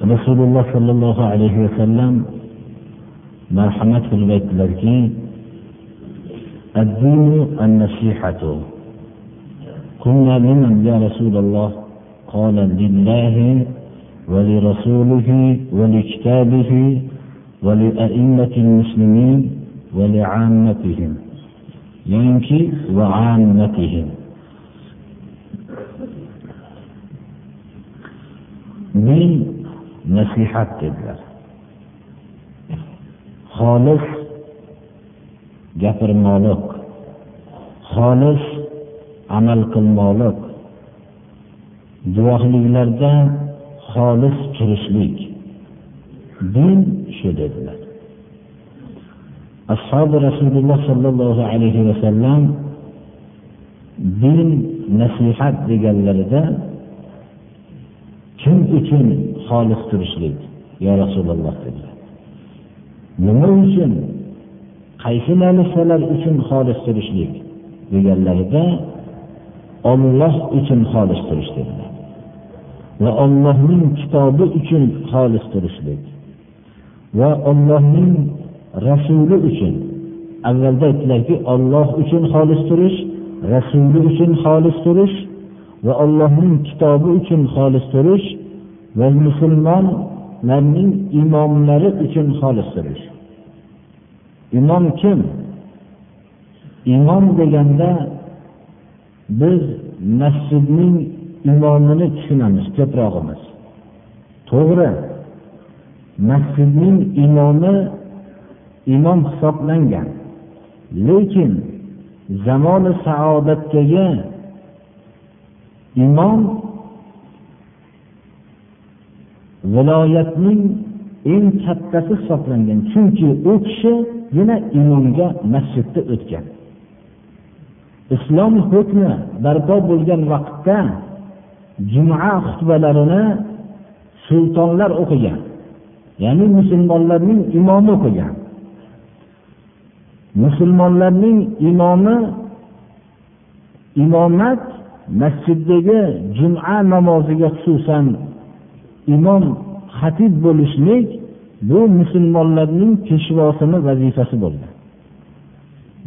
Rasululloh sollallohu alayhi vasallam marhamat qilib aytdilarki النصيحة قلنا لمن يا رسول الله قال لله ولرسوله ولكتابه ولأئمة المسلمين ولعامتهم يعني وعامتهم din nasihat dedilar. Xolis gapirmoqlik xolis amal qilmoqlik guvohliklarda xolis turishlik. Din shu dedilar. Ashobi rasululloh sollallohu alayhi vasallam din nasihat deganlarida kim uchun xolis turishlik yo rasululloh dedilar nima uchun? Qaysi narsalar uchun xolis turishlik deganlarida olloh uchun xolis turish dedilar. Va ollohning kitobi uchun xolis turishlik va ollohning rasuli uchun. Avvalda aytdilarki olloh uchun xolis turish rasuli uchun xolis turish va allohning kitobi uchun xolis turish va musulmonlarning imomlari uchun xolisdir imom kim? Imom deganda biz masjidning imomini tushunamiz ko'prog'imiz to'g'ri. Masjidning imomi imom hisoblangan. Lekin zamoni saodatdagi imom viloyatning eng kattasi hisoblangan. Chunki u kishi yana imomga masjidda o'tgan. Islom hukmi barpo bo'lgan vaqtda juma xutbalarini sultonlar o'qigan ya'ni musulmonlarning imomi o'qigan. Musulmonlarning imomi imomat masjiddagi juma namoziga xususan imom xatib bo'lishlik bu musulmonlarning peshvosini vazifasi bo'ldi.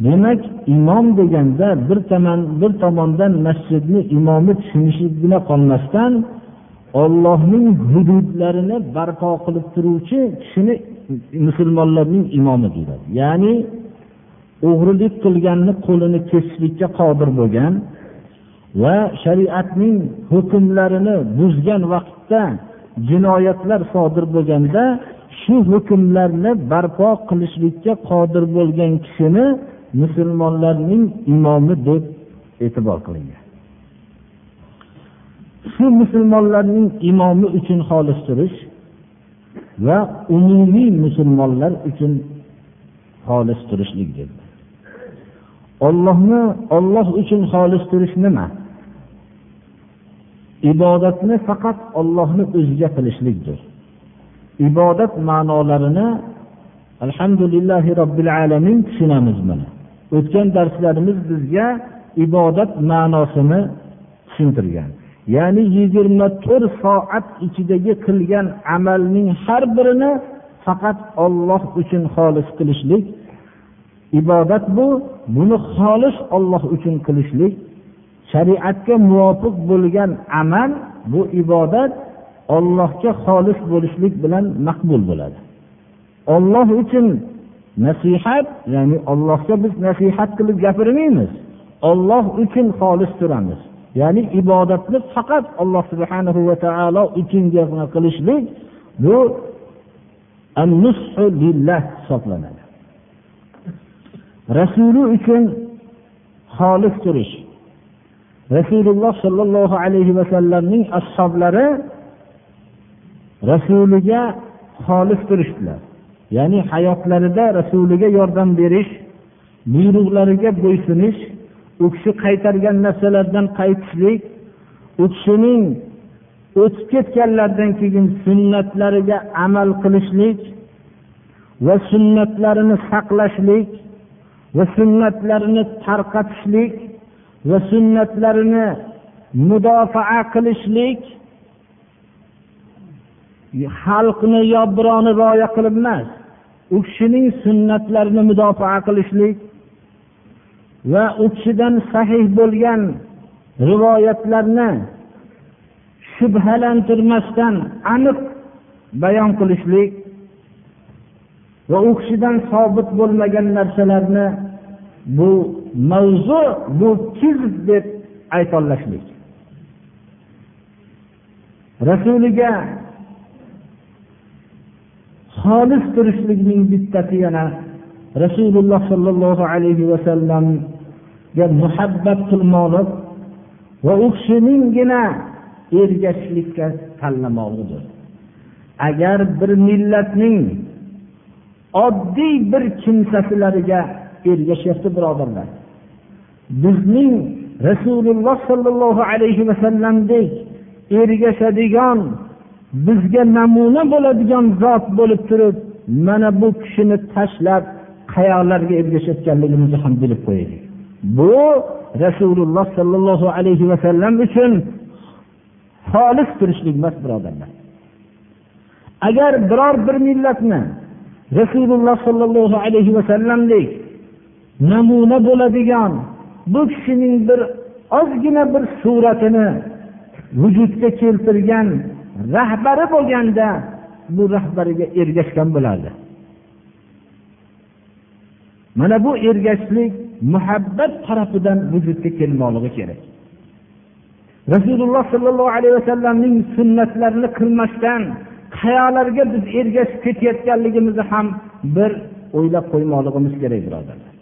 Demak imom deganda bir tomon bir tomondan masjidni imomi tushunishlikgina qolmasdan ollohning hududlarini barpo qilib turuvchi kishini musulmonlarning imomi deyiladi. Ya'ni o'g'rilik qilganni qo'lini kesishlikka qodir bo'lgan va shariatning hukmlarini buzgan vaqtda jinoyatlar sodir bo'lganda shu hukmlarni barpo qilishlikka qodir bo'lgan kishini musulmonlarning imomi deb e'tibor qilingan. Shu musulmonlarning imomi uchun xolis turish va umumiy musulmonlar uchun xolis turishlik dedi. Ollohni olloh uchun xolis turish nima? Ibodatni faqat ollohni o'ziga qilishlikdir. Ibodat ma'nolarini alhamdulillahi robbil alamin tushunamiz buni o'tgan darslarimiz bizga ibodat ma'nosini tushuntirgan. Ya'ni yigirma to'rt soat ichidagi qilgan amalning har birini faqat olloh uchun xolis qilishlik ibodat bu. Buni xolis olloh uchun qilishlik shariatga muvofiq bo'lgan amal bu ibodat ollohga xolis bo'lishlik bilan maqbul bo'ladi. Olloh uchun nasihat ya'ni allohga biz nasihat qilib gapirmaymiz. Olloh uchun xolis turamiz. Ya'ni ibodatni faqat alloh subhanahu va taolo uchun qilishlik bu hisoblanadi. Rasuli uchun xolis turish. Rasululloh sollallohu alayhi vasallamning ashoblari rasuliga xolis turishdilar. Ya'ni hayotlarida rasuliga yordam berish buyruqlariga bo'ysunish u kishi qaytargan narsalardan qaytishlik u kishining o'tib ketganlaridan keyin sunnatlariga amal qilishlik va sunnatlarini saqlashlik va sunnatlarini tarqatishlik va sunnatlarini mudofaa qilishlik xalqni yo birovni rioya qilib emas u kishining sunnatlarini mudofaa qilishlik va u kishidan sahih bo'lgan rivoyatlarni shubhalantirmasdan aniq bayon qilishlik va u kishidan sobit bo'lmagan narsalarni bu mavzu bu kizb deb aytolashlik rasuliga xolis turishlikning bittasi yana rasululloh sollallohu alayhi vasallamga muhabbat qilmoqlik va u kishininggina ergashishlikka tanlamoqlidir agar bir millatning oddiy bir kimsasilariga ergashyapti birodarlar bizning rasululloh sollallohu alayhi vasallamdek ergashadigan bizga namuna bo'ladigan zot bo'lib turib mana bu kishini tashlab qayoqlarga ergashayotganligimizni ham bilib qo'yaylik. Bu rasululloh sollallohu alayhi vasallam uchun xolis turishlik emas birodarlar. Agar biror bir millatni rasululloh sollallohu alayhi vasallamdek namuna bo'ladigan bu kishining bir ozgina bir suratini vujudga keltirgan rahbari bo'lganda bu rahbariga ergashgan bo'lardi. Mana bu ergashishlik muhabbat tarafidan vujudga kelmoqligi kerak. Rasululloh sollallohu alayhi vasallamning sunnatlarini qilmasdan qayoqlarga biz ergashib ketayotganligimizni ham bir o'ylab qo'ymoqligimiz kerak birodarlar.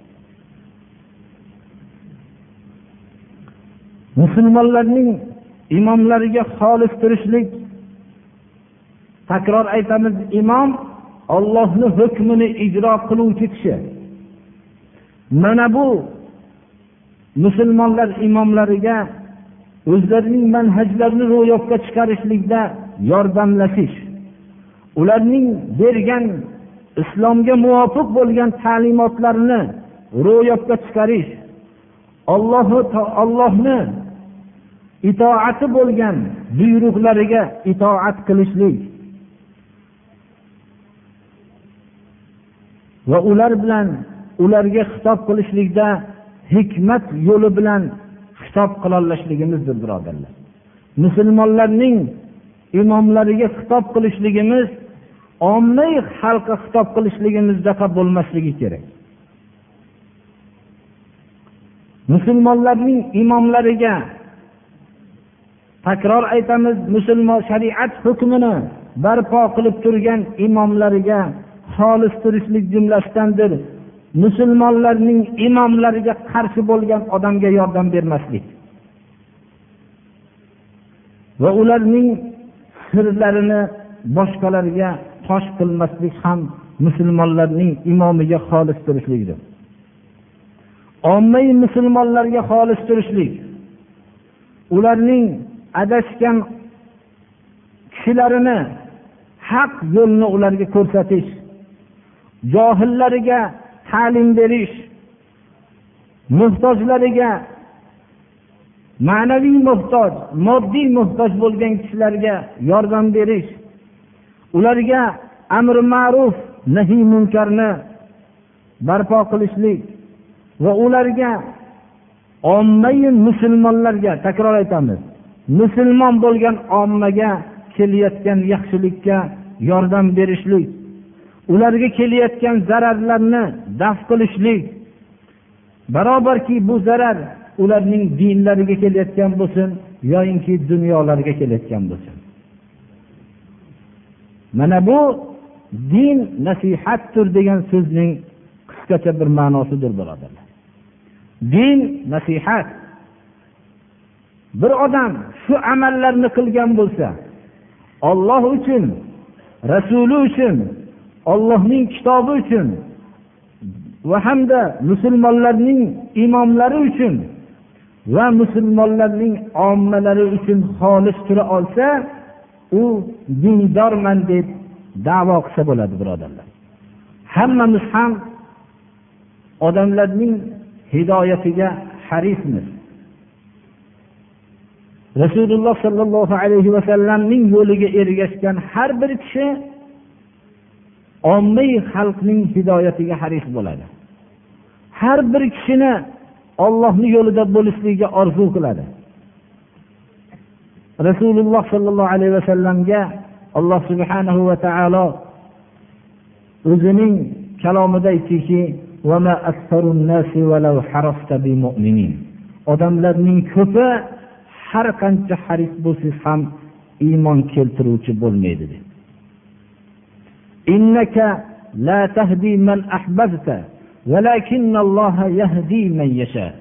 Musulmonlarning imomlariga xolis turishlik. Takror aytamiz imom ollohni hukmini ijro qiluvchi kishi. Mana bu musulmonlar imomlariga o'zlarining manhajlarini ro'yobga chiqarishlikda yordamlashish ularning bergan islomga muvofiq bo'lgan ta'limotlarini ro'yobga chiqarish ollohni itoati bo'lgan buyruqlariga itoat qilishlik. Va ular bilan ularga xitob qilishlikda hikmat yo'li bilan xitob qilolishligimizdir birodarlar. Musulmonlarning imomlariga xitob qilishligimiz ommaviy xalqqa xitob qilishligimizdaqa bo'lmasligi kerak. Musulmonlarning imomlariga takror aytamiz musulmon shariat hukmini barpo qilib turgan imomlariga xolis turishlik jumlasidandir. Musulmonlarning imomlariga qarshi bo'lgan odamga yordam bermaslik. Va ularning sirlarini boshqalarga fosh qilmaslik ham musulmonlarning imomiga xolis turishlikdir. Ommaviy musulmonlarga xolis turishlik ularning adashgan kishilarini haq yo'lni ularga ko'rsatish johillariga ta'lim berish muhtojlariga ma'naviy muhtoj moddiy muhtoj bo'lgan kishilarga yordam berish ularga amri ma'ruf nahiy munkarni barpo qilishlik va ularga ommai musulmonlarga takror aytamiz musulmon bo'lgan ommaga kelayotgan yaxshilikka yordam berishlik ularga kelayotgan zararlarni daf qilishlik barobarki bu zarar ularning dinlariga kelayotgan bo'lsin yoyinki dunyolariga kelayotgan bo'lsin. Mana bu din nasihatdir degan so'zning qisqacha bir ma'nosidir birodarlar. Din nasihat. Bir odam shu amallarni qilgan bo'lsa olloh uchun rasuli uchun ollohning kitobi uchun va hamda musulmonlarning imomlari uchun va musulmonlarning ommalari uchun xolis tura olsa u dindorman deb davo qilsa bo'ladi birodarlar. Hammamiz ham odamlarning hidoyatiga harismiz. Rasululloh sollallohu alayhi vasallamning yo'liga ergashgan har bir kishi ommaviy xalqning hidoyatiga haris bo'ladi. Har bir kishini ollohni yo'lida bo'lishligiga orzu qiladi. Rasululloh sollallohu alayhi vasallamga alloh subhanahu va taolo o'zining kalomida aytdiki odamlarning ko'pi har qancha haris bo'lsangiz ham iymon keltiruvchi bo'lmaydi dedi إنك لا تهدي من أحببت ولكن الله يهدي من يشاء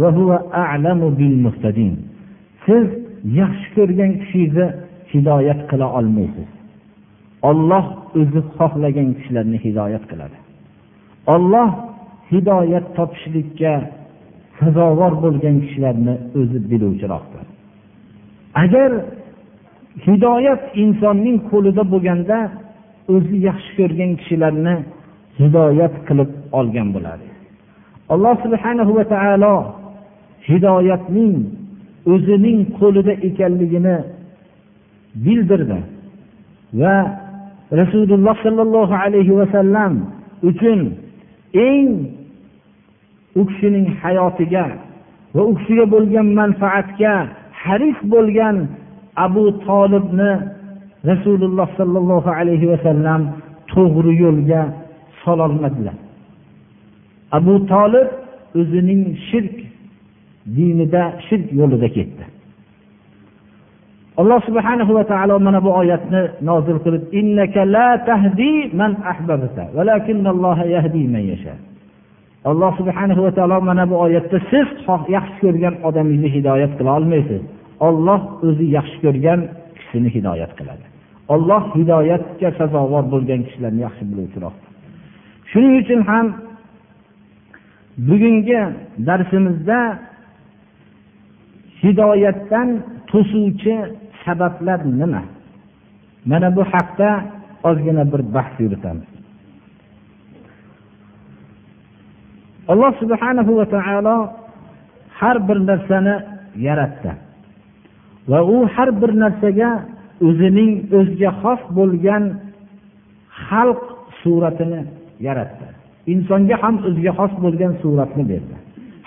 وهو أعلم بالمهتدين siz yaxshi ko'rgan kishingizni hidoyat qila olmaysiz olloh o'zi xohlagan kishilarni hidoyat qiladi olloh hidoyat topishlikka sazovor bo'lgan kishilarni o'zi biluvchiroqdir Agar hidoyat insonning qo'lida bo'lganda o'zi yaxshi ko'rgan kishilarni hidoyat qilib olgan bo'ladi. Alloh subhanahu va taolo hidoyatning o'zining qo'lida ekanligini bildirdi va rasululloh sollallohu alayhi vasallam uchun eng u kishining hayotiga va u kishiga bo'lgan manfaatga haris bo'lgan abu tolibni rasululloh sollallohu alayhi vasallam to'g'ri yo'lga sololmadilar. Abu tolib o'zining shirk dinida shirk yo'lida ketdi. Alloh subhanahu va taolo mana bu oyatni nozil qilib alloh subhanahu va taolo mana bu oyatda siz yaxshi ko'rgan odamingizni hidoyat qila olmaysiz. Olloh o'zi yaxshi ko'rgan kishini hidoyat qiladi. Olloh hidoyatga sazovor bo'lgan kishilarni yaxshi biluvchiroq. Shuning uchun ham bugungi darsimizda hidoyatdan to'suvchi sabablar nima? Mana bu haqda ozgina bir bahs yuritamiz. Alloh subhanahu va taolo har bir narsani yaratdi. Va u har bir narsaga o'zining o'ziga xos bo'lgan xalq suratini yaratdi. Insonga ham o'ziga xos bo'lgan suratni berdi.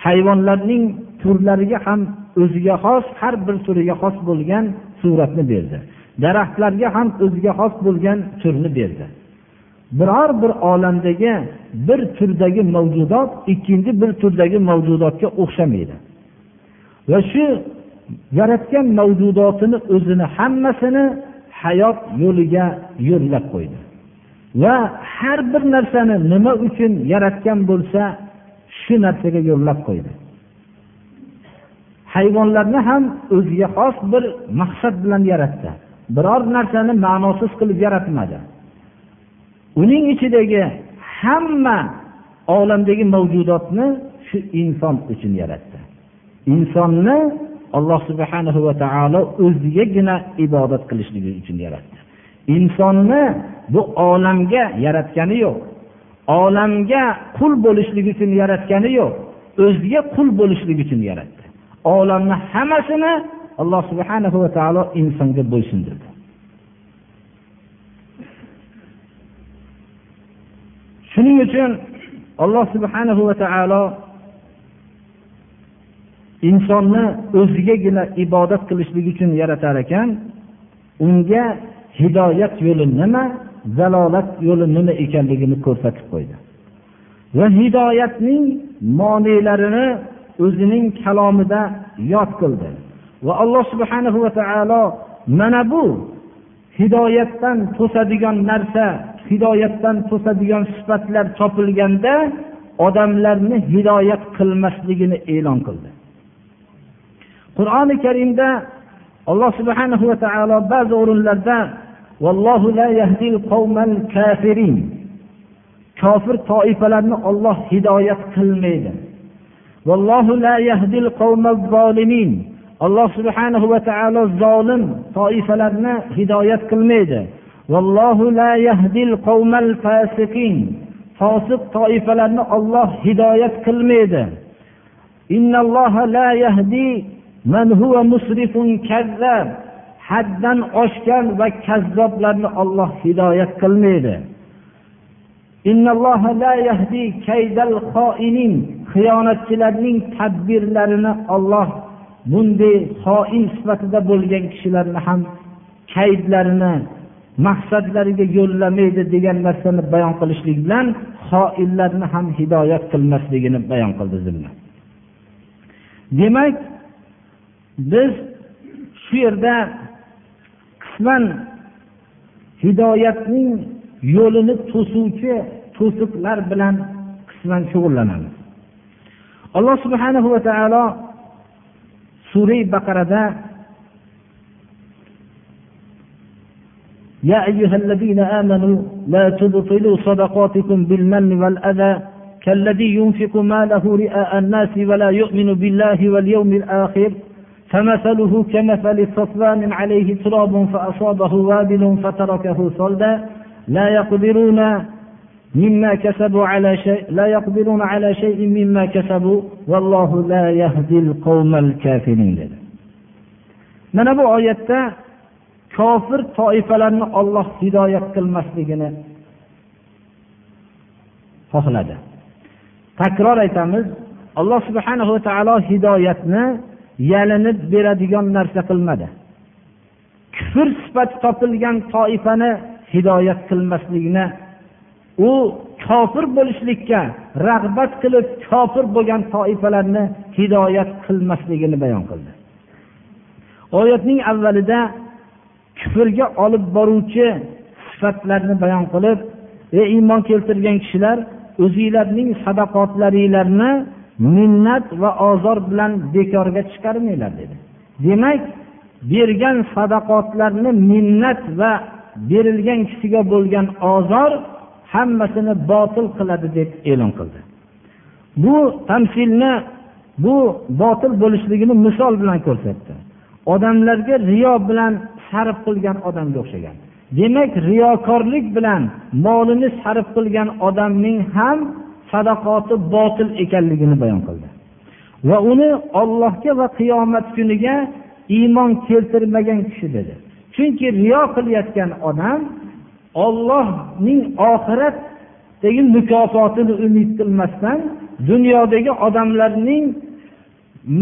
Hayvonlarning turlariga ham o'ziga xos har bir turiga xos bo'lgan suratni berdi. Daraxtlarga ham o'ziga xos bo'lgan turni berdi. Biror bir olamdagi bir turdagi mavjudot ikkinchi bir turdagi mavjudotga o'xshamaydi. Va shu yaratgan mavjudotini o'zini hammasini hayot yo'liga yo'llab qo'ydi. Va har bir narsani nima uchun yaratgan bo'lsa shu narsaga yo'llab qo'ydi. Hayvonlarni ham o'ziga xos bir maqsad bilan yaratdi. Biror narsani ma'nosiz qilib yaratmadi. Uning ichidagi hamma olamdagi mavjudotni shu inson uchun yaratdi. Insonni alloh subhana va taolo o'zigagina ibodat qilishligi uchun yaratdi. Insonni bu olamga yaratgani yo'q. Olamga qul bo'lishlik uchun yaratgani yo'q. O'ziga qul bo'lishlik uchun yaratdi. Olamni hammasini alloh subhana va taolo insonga bo'ysundirdi. Shuning uchun alloh subhana va taolo insonni o'zigagina ibodat qilishlik uchun yaratar ekan unga hidoyat yo'li nima zalolat yo'li nima ekanligini ko'rsatib qo'ydi. Va hidoyatning monelarini o'zining kalomida yod qildi. Va alloh subhanahu va taolo mana bu hidoyatdan to'sadigan narsa hidoyatdan to'sadigan sifatlar topilganda odamlarni hidoyat qilmasligini e'lon qildi. Qur'oni karimda alloh subhana va taolo ba'zi o'rinlarda kofir toifalarni Alloh hidoyat qilmaydi alloh subhanahu va taolo zolim toifalarni hidoyat qilmaydi fosiq toifalarni Alloh hidoyat qilmaydi man huwa musrifun kazzab. Haddan oshgan va kazzoblarni olloh hidoyat qilmaydi. Xiyonatchilarning tadbirlarini olloh bunday xoin sifatida bo'lgan kishilarni ham kaydlarini maqsadlariga yo'llamaydi degan narsani bayon qilishlik bilan xoinlarni ham hidoyat qilmasligini bayon qildi demak biz shu yerda qisman hidoyatning yo'lini to'suvchi to'siqlar bilan qisman shug'ullanamiz alloh subhanahu va taolo sura baqarada يا أيها الذين آمنوا لا تبطلوا صدقاتكم بالمن والأذى كالذي ينفق ماله رئاء الناس ولا يؤمن بالله واليوم الآخر فمثله كمثل صفوان عليه تراب فأصابه وابل فتركه صلدا لا يقدرون مما كسبوا على شيء لا يقدرون على شيء مما كسبوا والله لا يهدي القوم الكافرين dedi mana bu oyatda kofir toifalarni Alloh hidoyat qilmasligini xohladi takror aytamiz alloh subhanahu va taolo hidoyatni yalinib beradigan narsa qilmadi. Kufr sifati topilgan toifani hidoyat qilmaslikni u kofir bo'lishlikka rag'bat qilib kofir bo'lgan toifalarni hidoyat qilmasligini bayon qildi. Oyatning avvalida kufrga olib boruvchi sifatlarni bayon qilib ey iymon keltirgan kishilar o'zinglarning sadaqotlaringlarni minnat va ozor bilan bekorga chiqarmanglar dedi. Demak bergan sadaqotlarni minnat va berilgan kishiga bo'lgan ozor hammasini botil qiladi deb e'lon qildi. Bu tamsilni bu botil bo'lishligini misol bilan ko'rsatdi. Odamlarga riyo bilan sarf qilgan odamga o'xshagan. Demak riyokorlik bilan molini sarf qilgan odamning ham sadaqoti botil ekanligini bayon qildi. Va uni ollohga va qiyomat kuniga iymon keltirmagan kishi dedi. Chunki riyo qilayotgan odam ollohning oxiratdagi mukofotini umid qilmasdan dunyodagi odamlarning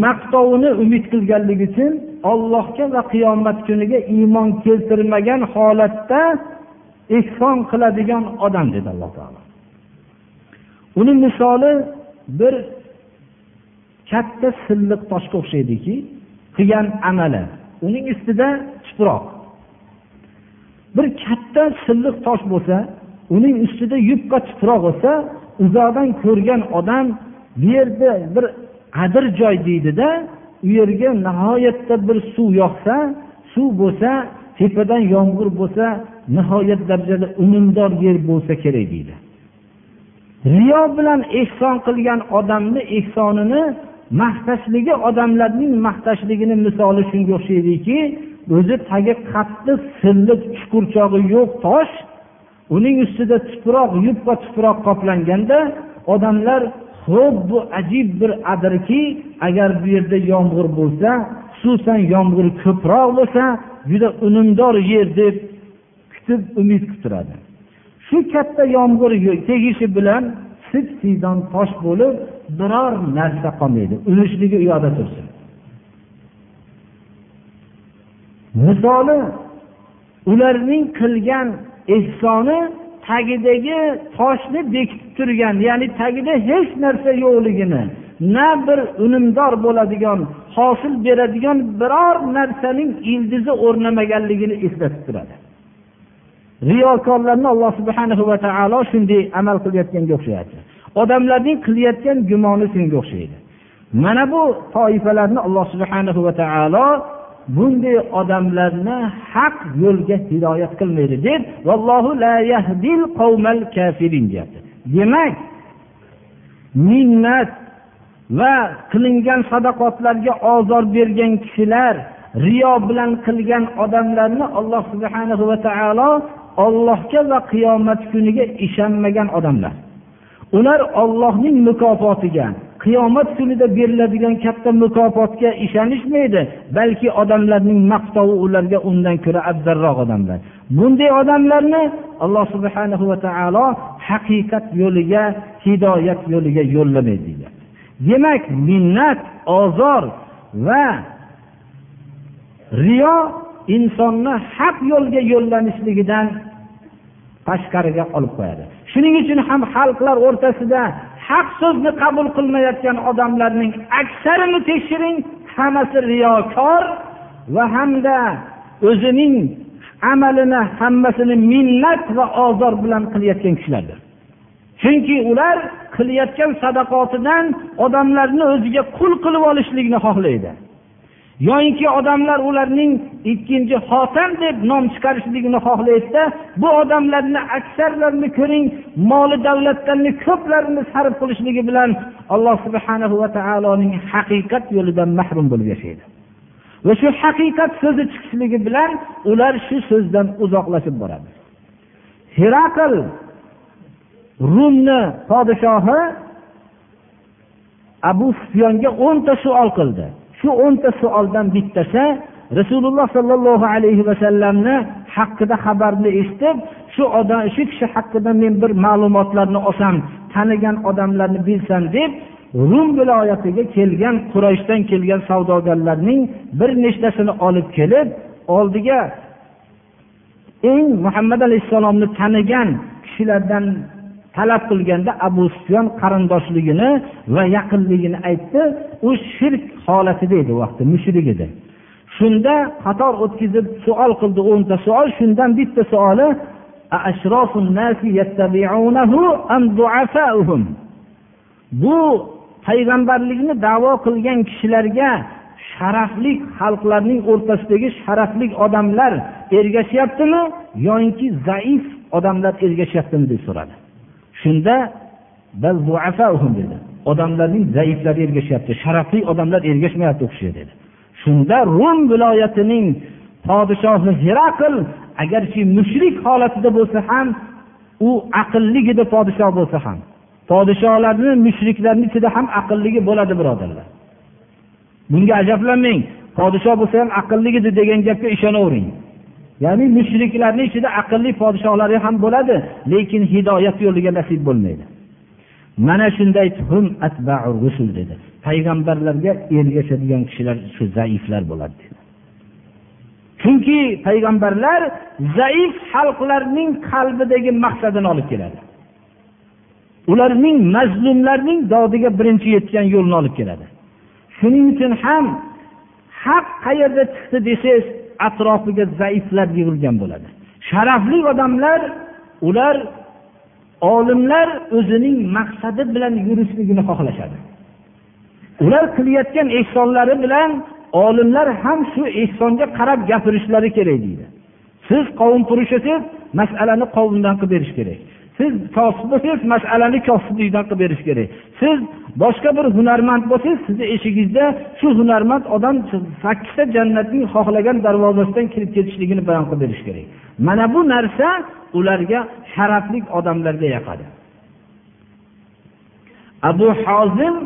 maqtovini umid qilganligi uchun ollohga va qiyomat kuniga iymon keltirmagan holatda ehson qiladigan odam dedi alloh taolo. Uni misoli bir katta silliq toshga o'xshaydiki qilgan amali. Uning ustida tuproq. Bir katta silliq tosh bo'lsa uning ustida yupqa tuproq bo'lsa uzoqdan ko'rgan odam bu yerda bir adir joy deydida u yerga nihoyatda bir suv yoqsa suv bo'lsa tepadan yomg'ir bo'lsa nihoyat darajada unumdor yer bo'lsa kerak deydi. Riyo bilan ehson qilgan odamni ehsonini maqtashligi odamlarning maqtashligini misoli shunga o'xshaydiki o'zi tagi qattiq silliq chuqurchog'i yo'q tosh uning ustida tuproq yupqa tuproq qoplanganda odamlar ho'p bu ajib bir adirki agar bu yerda yomg'ir bo'lsa xususan yomg'ir ko'proq bo'lsa juda unumdor yer deb kutib umid qilib shu katta yomg'ir tegishi bilan sip siydon tosh bo'lib biror narsa qolmaydi. Ulushligi u yoqda tursin. Misoli ularning qilgan ehsoni tagidagi toshni bekitib turgan ya'ni tagida hech narsa yo'qligini na bir unumdor bo'ladigan hosil beradigan biror narsaning ildizi o'rnamaganligini eslatib turadi. Riyokorlarni alloh subhanahu va taolo shunday amal qilayotganga o'xshayapti. Odamlarning qilayotgan gumoni shunga o'xshaydi. Mana bu toifalarni alloh subhanahu va taolo bunday odamlarni haq yo'lga hidoyat qilmaydi deb vallohu la yahdil qavmal kafirin deyapti. Demak minnat va qilingan sadaqotlarga ozor bergan kishilar riyo bilan qilgan odamlarni alloh subhanahu va taolo ollohga va qiyomat kuniga ishonmagan odamlar. Ular ollohning mukofotiga qiyomat kunida beriladigan katta mukofotga ishonishmaydi balki odamlarning maqtovi ularga undan ko'ra afzalroq odamlar. Bunday odamlarni alloh subhanahu va taolo haqiqat yo'liga hidoyat yo'liga yo'llamaydi demak minnat ozor va riyo insonni haq yo'lga yo'llanishligidan tashqariga olib qo'yadi. Shuning uchun ham xalqlar o'rtasida haq so'zni qabul qilmayotgan odamlarning aksarini tekshiring hammasi riyokor va hamda o'zining amalini hammasini minnat va ozor bilan qilayotgan kishilardir. Chunki ular qilayotgan sadaqotidan odamlarni o'ziga qul qilib olishlikni xohlaydi. Yoyinki odamlar ularning ikkinchi xotam deb nom chiqarishligini xohlaydida bu odamlarni aksarlarini ko'ring moli davlatlarni ko'plarini sarf qilishligi bilan alloh subhanahu va taoloning haqiqat yo'lidan mahrum bo'lib yashaydi. Va shu haqiqat so'zi chiqishligi bilan ular shu so'zdan uzoqlashib boradi. Herakl rumni podshohi abu sufyonga o'nta savol qildi. Shu o'nta savoldan bittasi rasululloh sollallohu alayhi vasallamni haqida xabarni eshitib shu odam shu kishi haqida men bir ma'lumotlarni olsam tanigan odamlarni bilsam deb rum viloyatiga kelgan qurayshdan kelgan savdogarlarning bir nechtasini olib kelib oldiga eng muhammad alayhissalomni tanigan kishilardan talab qilganda abu sufyon qarindoshligini va yaqinligini aytdi. U shirk holatida edi u vaqtda mushrik edi. Shunda qator o'tkazib savol qildi o'nta savol shundan bitta savoli bu payg'ambarlikni davo qilgan kishilarga sharafli xalqlarning o'rtasidagi sharafli odamlar ergashyaptimi yoinki zaif odamlar ergashyaptimi deb so'radi. Shunda dedi. Odamlarning zaiflari ergashyapti sharafli odamlar ergashmayapti u kishiga dedi. Shunda rum viloyatining podshohi herakl agarki mushrik holatida bo'lsa ham u aqlligida podshoh bo'lsa ham podshohlarni mushriklarni ichida ham aqlligi bo'ladi birodarlar. Bunga ajablanmang podshoh bo'lsa ham aqlli degan gapga ishonavering ya'ni mushriklarni ichida aqlli podshohlari ham bo'ladi lekin hidoyat yo'liga nasib bo'lmaydi. Mana shunday dedi. Payg'ambarlarga ergashadigan kishilar shu zaiflar bo'ladi dedi. Chunki payg'ambarlar zaif xalqlarning qalbidagi maqsadini olib keladi. Ularning mazlumlarning dodiga birinchi yetgan yo'lni olib keladi. Shuning uchun ham haq qayerda chiqdi desangiz atrofiga zaiflar yig'ilgan bo'ladi. Sharafli odamlar ular olimlar o'zining maqsadi bilan yurishligini xohlashadi. Ular qilayotgan ehsonlari bilan olimlar ham shu ehsonga qarab gapirishlari kerak deydi. Siz qovun purishisiz masalani qovundan qilib berish kerak. Siz kosib bo'lsangiz masalani kosiblikdan qilib berish kerak. Siz boshqa bir hunarmand bo'lsangiz sizni eshigingizda shu hunarmand odam sakkizta jannatning xohlagan darvozasidan kirib ketishligini bayon qilib berish kerak. Mana bu narsa ularga sharafli odamlarga yoqadi. Abu hozim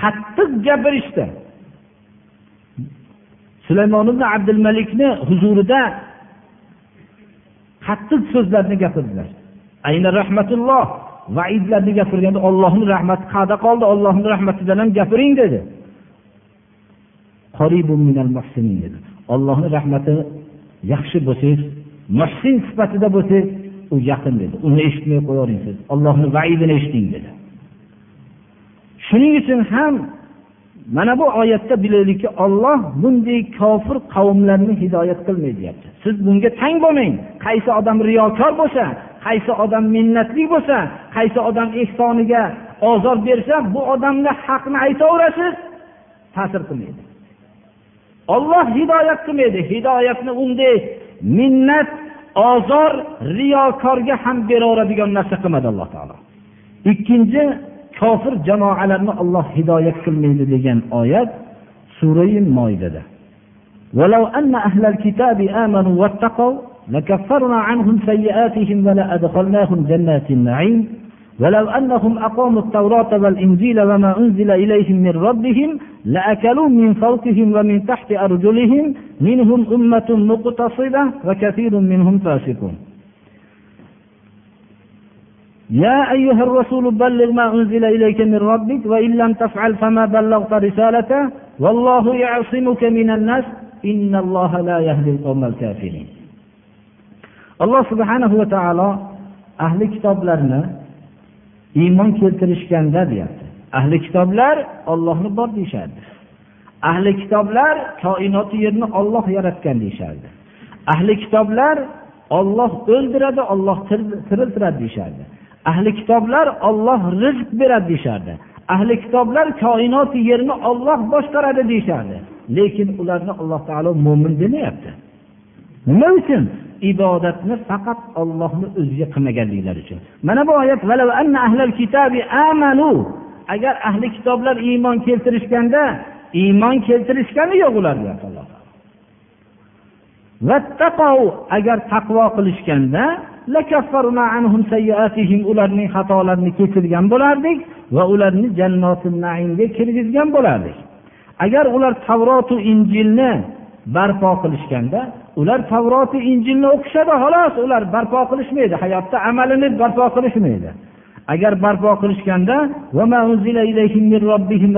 qattiq gapirishdi. Sulaymon ibn abdul malikni huzurida qattiq so'zlarni gapirdilar. Ayni rahmatulloh. Vaidlarni gapirganda ollohni rahmati qayerda qoldi. Ollohni rahmatidan ham gapiring dedi. Ollohni rahmati yaxshi bo'lsangiz muhsin sifatida bo'lsangiz u yaqin dedi. Uni eshitmay qo'yavering siz ollohni vaidini eshiting dedi. Shuning uchun ham mana bu oyatda bilaylikki olloh bunday kofir qavmlarni hidoyat qilmaydi deyapti. Siz bunga tang bo'lmang. Qaysi odam riyokor bo'lsa qaysi odam minnatli bo'lsa qaysi odam ehsoniga ozor bersa bu odamga haqni aytaverasiz ta'sir qilmaydi. Olloh hidoyat qilmaydi. Hidoyatni unday minnat ozor riyokorga ham beraveradigan narsa qilmadi alloh taolo. Ikkinchi kofir jamoalarni olloh hidoyat qilmaydi degan oyat surai moidada لكفرنا عنهم سيئاتهم ولأدخلناهم جنات النعيم. ولو أنهم أقاموا التوراة والإنجيل وما أنزل إليهم من ربهم لأكلوا من فوقهم ومن تحت أرجلهم. منهم أمة مقتصدة وكثير منهم فاسقون. يا أيها الرسول بلغ ما أنزل إليك من ربك وإن لم تفعل فما بلغت رسالته. والله يعصمك من الناس. إن الله لا يهدي القوم الكافرين. alloh subhanahu va taolo ahli kitoblarni iymon keltirishganda deyapti. Ahli kitoblar ollohni bor deyishardi. Ahli kitoblar koinoti yerni olloh yaratgan deyishardi. Ahli kitoblar olloh o'ldiradi olloh tiriltiradi deyishardi. Ahli kitoblar olloh rizq beradi deyishardi. Ahli kitoblar koinoti yerni olloh boshqaradi deyishardi. Lekin ularni alloh taolo mo'min demayapti. Nima uchun? Ibodatni faqat ollohni o'ziga qilmaganliklari uchun. Mana bu oyat agar ahli kitoblar iymon keltirishganda iymon keltirishgani yo'q ular deyapti alloh agar taqvo qilishganda ularning xatolarini kechirgan bo'lardik va ularni jannoti naimga kirgizgan bo'lardik. Agar ular tavrotu injilni barpo qilishganda ular tavroti injilni o'qishadi xolos. Ular barpo qilishmaydi hayotda amalini barpo qilishmaydi. Agar barpo qilishganda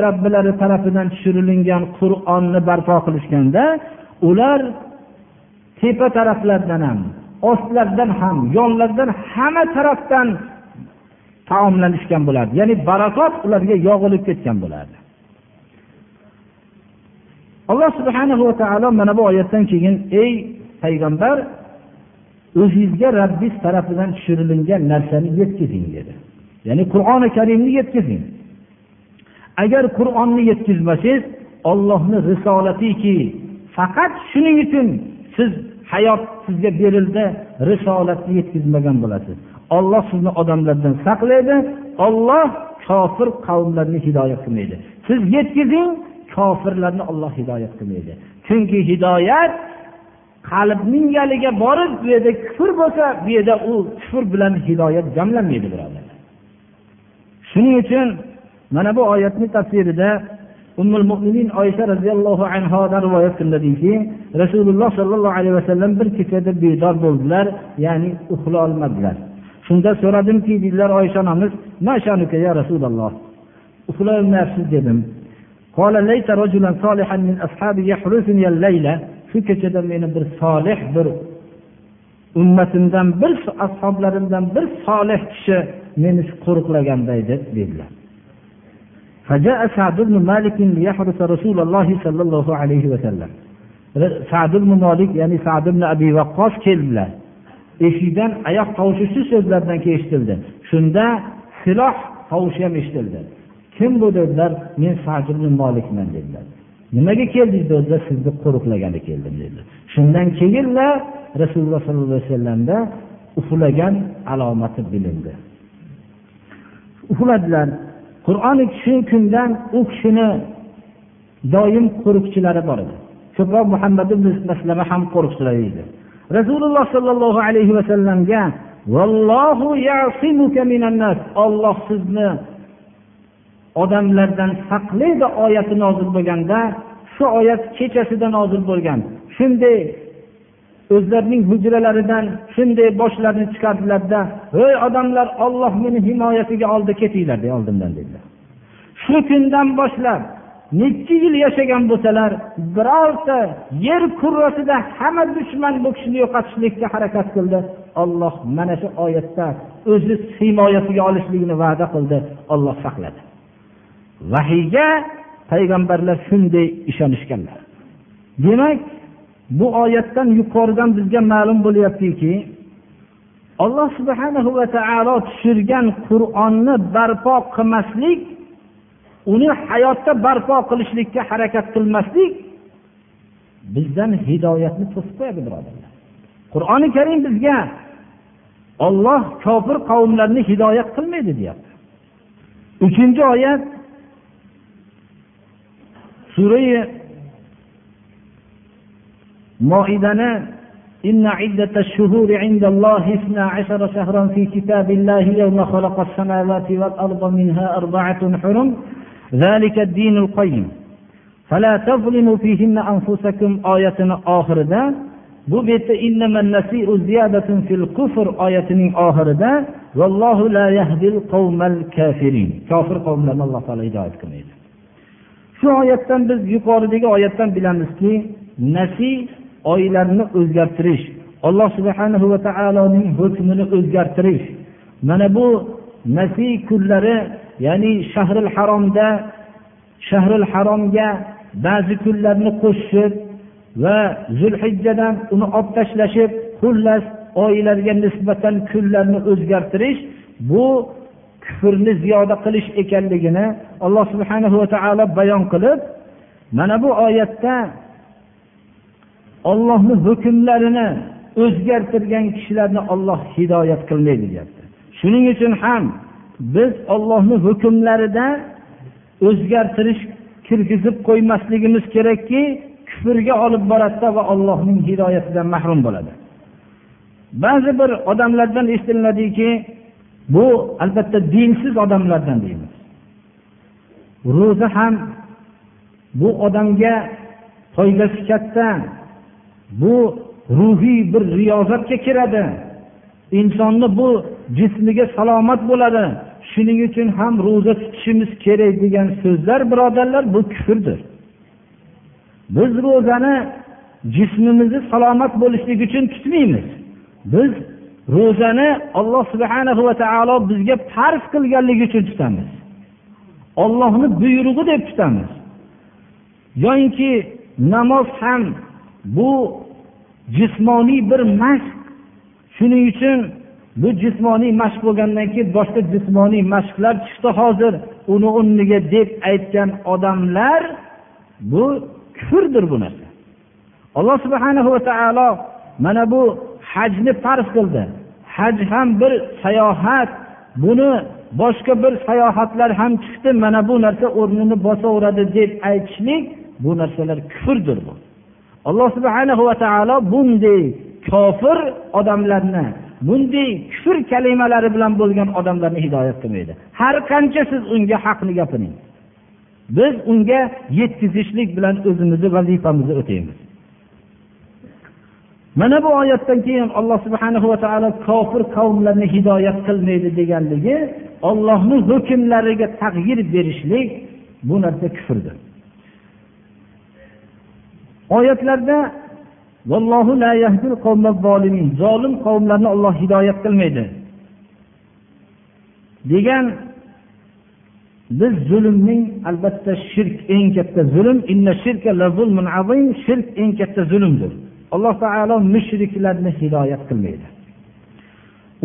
robbilari tarafidan tushirilingan qur'onni barpo qilishganda ular tepa taraflardan ham ostlardan ham yonlardan hamma tarafdan taomlanishgan bo'lardi. Ya'ni barakot ularga yog'ilib ketgan bo'lardi. Alloh subhanahu va taolo mana bu oyatdan keyin ey payg'ambar o'zingizga rabbiz tarafidan tushirilingan narsani yetkazing dedi. Ya'ni qur'oni karimni yetkazing. Agar qur'onni yetkazmasangiz ollohni risolatiki faqat shuning uchun siz hayot sizga berildi risolatni yetkazmagan bo'lasiz. Olloh sizni odamlardan saqlaydi olloh kofir qavmlarni hidoyat qilmaydi. Siz yetkazing kofirlarni olloh hidoyat qilmaydi. Chunki hidoyat qalbning yaliga borib bu yerda kufr bo'lsa bu yerda u kufr bilan hidoyat jamlanmaydi birodarlar. Shuning uchun mana bu oyatni tafsirida ummul mo'minin oysha roziyallohu anhodan rivoyat qilinadiki rasululloh sollallohu alayhi vasallam bir kechada bedor bo'ldilar ya'ni uxlolmadilar shunda so'radimki deydilar oysha onamiz ya rasululloh uxlolmayapsiz dedim. قال ليس رجلا صالحا من أصحابي يحرسني الليلة shu kechada meni bir solih bir ummatimdan bir ashoblarimdan bir solih kishi meni qo'riqlaganda edi dedilar فجاء سعد بن مالك ليحرس رسول الله صلى الله عليه وسلم سعد بن مالك ya'ni سعد بن أبي وقاص keldilar eshikdan oyoq tovushi shu so'zlardan keyin eshitildi shunda siloh tovushi ham eshitildi Kim bu dedilar? Men molikman dedilar. Nimaga keldingiz dedilar? Sizni qo'riqlagani keldim dedilar. Shundan keyinla rasululloh sollallohu alayhi vasallamda uxlagan alomati bilindi. Uxladilar qur'oni shu kundan u kishini doim qo'riqchilari bor edi. Ko'proq muhammad ibn maslama ham qo'riqchilar edi. Rasululloh sollallohu alayhi vasallamga olloh sizni odamlardan saqlaydi oyati nozil bo'lganda shu oyat kechasida nozil bo'lgan. Shunday o'zlarining hujralaridan shunday boshlarini chiqardilarda ey odamlar olloh meni himoyasiga oldi ketinglar de oldimdan dedilar. Shu kundan boshlab nechi yil yashagan bo'lsalar birorta yer kurrasida hamma dushman bu kishini yo'qotishlikka harakat qildi. Olloh mana shu oyatda o'zi himoyasiga olishligini va'da qildi. Olloh saqladi. Vahiyga payg'ambarlar shunday ishonishganlar. Demak bu oyatdan yuqoridan bizga ma'lum bo'lyaptiki alloh subhanahu va taolo tushirgan qur'onni barpo qilmaslik uni hayotda barpo qilishlikka harakat qilmaslik bizdan hidoyatni to'sib qo'yadi birodarlar. Qur'oni karim bizga olloh kofir qavmlarni hidoyat qilmaydi deyapti. Uchinchi oyat surai moidani إن عدة الشهور عند الله اثنا عشر شهرا في كتاب الله يوم خلق السماوات والأرض منها أربعة حرم ذلك الدين القيم. فلا تظلموا فيهن أنفسكم آية آخرة bu betda kufr oyatining oxirida vallohu la yahdil qavmal kafirin kofir qavmlarni alloh taolo hidoyat qilmaydi shu oyatdan biz yuqoridagi oyatdan bilamizki nasiy oylarni o'zgartirish alloh subhanahu va taoloning hukmini o'zgartirish. Mana bu nasiy kunlari ya'ni shahril haromda shahril haromga ba'zi kunlarni qo'shib va zulhijjadan uni olib tashlashib xullas oylarga nisbatan kunlarni o'zgartirish bu kufrni ziyoda qilish ekanligini alloh subhanahu va taolo bayon qilib mana bu oyatda ollohni hukmlarini o'zgartirgan kishilarni olloh hidoyat qilmaydi deyapti. Shuning uchun ham biz ollohni hukmlarida o'zgartirish kirgizib qo'ymasligimiz kerakki kufrga olib boradida va allohning hidoyatidan mahrum bo'ladi. Ba'zi bir odamlardan eshitiladiki bu albatta dinsiz odamlardan deymiz. Ro'za ham bu odamga foydasi katta. Bu ruhiy bir riyozatga kiradi. Insonni bu jismiga salomat bo'ladi. Shuning uchun ham ro'za tutishimiz kerak degan so'zlar birodarlar bu kufrdir. Biz ro'zani jismimizni salomat bo'lishligi uchun tutmaymiz. Biz ro'zani alloh subhana va taolo bizga farz qilganligi uchun tutamiz. Ollohni buyrug'i deb tutamiz. Yoyinki namoz ham bu jismoniy bir mashq. Shuning uchun bu jismoniy mashq bo'lgandan keyin boshqa jismoniy mashqlar chiqdi hozir. Uni o'rniga deb aytgan odamlar bu kufrdir bu narsa. Alloh subhana va taolo mana bu hajni farz qildi. Haj ham bir sayohat. Buni boshqa bir sayohatlar ham chiqdi. Mana bu narsa o'rnini bosaveradi deb aytishlik bu narsalar kufrdir bu. Alloh subhana va taolo bunday kofir odamlarni bunday kufr kalimalari bilan bo'lgan odamlarni hidoyat qilmaydi. Har qancha siz unga haqni gapiring. Biz unga yetkazishlik bilan o'zimizni vazifamizni o'taymiz. Mana bu oyatdan keyin alloh subhana va taolo kofir qavmlarni hidoyat qilmaydi deganligi ollohni hukmlariga tag'yir berishlik bu narsa kufrdir. Oyatlarda zolim qavmlarni olloh hidoyat qilmaydi degan biz zulmning albatta shirk eng katta zulm shirk eng katta zulmdir. Alloh taolo mushriklarni hidoyat qilmaydi.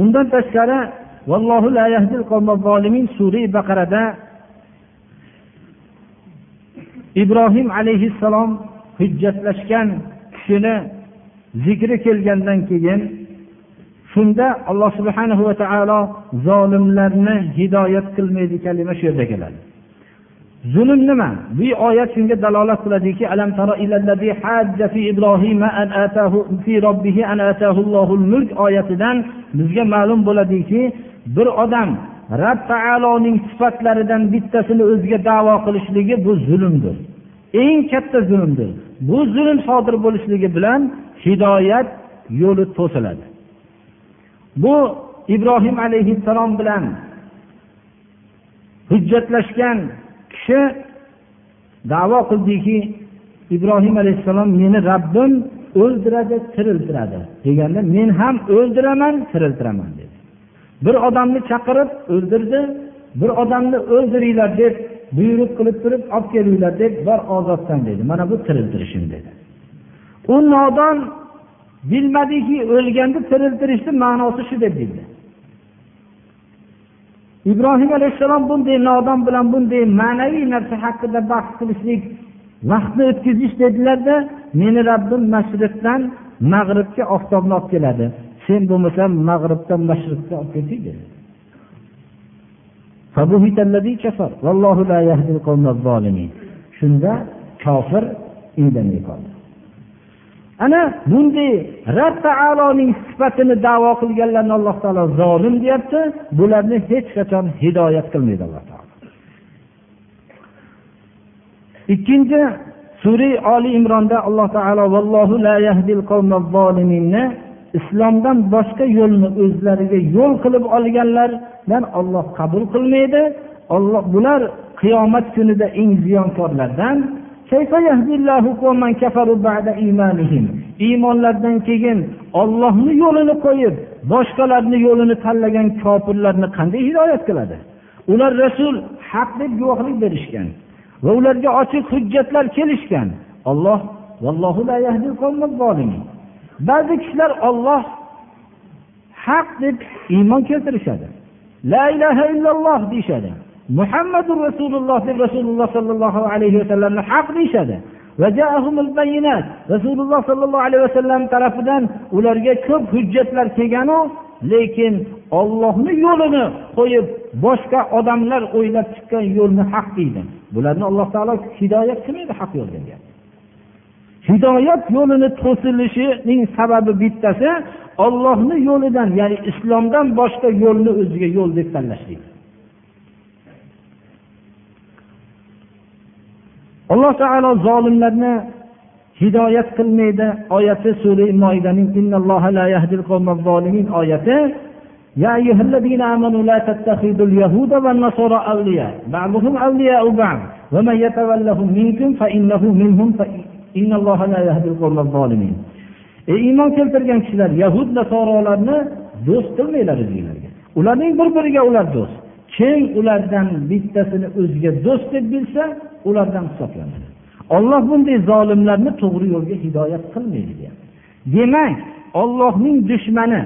Undan tashqari sura baqarada ibrohim alayhissalom hujjatlashgan kishini zikri kelgandan keyin shunda alloh subhanahu va taolo zolimlarni hidoyat qilmaydi kalima shu yerda keladi. Zulm nima? Bu oyat shunga dalolat qiladiki alam tara ilallazi hajja fi ibrohima an atahu fi robbihi an atahu allohul mulk oyatidan bizga ma'lum bo'ladiki bir odam rob taoloning sifatlaridan bittasini o'ziga davo qilishligi bu zulmdir. Eng katta zulmdir. Bu zulm sodir bo'lishligi bilan hidoyat yo'li to'siladi. Bu ibrohim alayhissalom bilan hujjatlashgan kishi davo qildiki ibrohim alayhissalom meni rabbim o'ldiradi tiriltiradi. Deganda men ham o'ldiraman tiriltiraman dedi. Bir odamni chaqirib o'ldirdi bir odamni o'ldiringlar deb buyruq qilib turib olib kelinglar deb bor ozoddan dedi. Mana bu tiriltirishim dedi. U nodon bilmadiki o'lganni tiriltirishni ma'nosi shu deb bildi. Ibrohim alayhissalom bunday nodon bilan bunday ma'naviy narsa haqida bahs qilishlik vaqtni o'tkazish dedilarda meni rabbim mashriqdan mag'ribga oftobni olib keladi. Sen bo'lmasam mag'ribdan mashriqqa olib keldik dedi. Shunda kofir indamay qoldi. Ana bunday rab taoloning sifatini davo qilganlarni alloh taolo zolim deyapti. Bularni hech qachon hidoyat qilmaydi alloh taolo. Ikkinchi sura oli imronda alloh taolo vallohu la yahdil islomdan boshqa yo'lni o'zlariga yo'l qilib olganlardan olloh qabul qilmaydi. Olloh bular qiyomat kunida eng ziyonkorlardan iymonlaridan keyin ollohni yo'lini qo'yib boshqalarni yo'lini tanlagan kofirlarni qanday hidoyat qiladi ular rasul haq deb guvohlik berishgan va ularga ochiq hujjatlar kelishgan. Olloh ba'zi kishilar olloh haq deb iymon keltirishadi. La ilaha illalloh deyishadi. Muhammadu rasululloh deb rasululloh sollallohu alayhi vasallamni haq deyishadi. Rasululloh sollallohu alayhi vasallam tarafidan ularga ko'p hujjatlar kelganu lekin ollohni yo'lini qo'yib boshqa odamlar o'ylab chiqqan yo'lni haq deydi. Bularni alloh taolo hidoyat qilmaydi haq yo'lga hidoyat yo'lini to'silishining sababi bittasi ollohni yo'lidan ya'ni islomdan boshqa yo'lni o'ziga yo'l deb tanlashlik alloh taolo zolimlarni hidoyat qilmaydi oyati sura moidaning oyati يا أيها الذين آمنوا لا تتخذوا اليهود والنصارى أولياء بعضهم أولياء بعض ومن يتولهم منكم فإنه منهم إن الله لا يهدي القوم الظالمين ey iymon keltirgan kishilar yahud nasorolarni do'st qilmanglar o'zinglarga ularning bir biriga ular do'st Kim ulardan bittasini o'ziga do'st deb bilsa ulardan hisoblanadi. Olloh bunday zolimlarni to'g'ri yo'lga hidoyat qilmaydi deyapti. Demak ollohning dushmani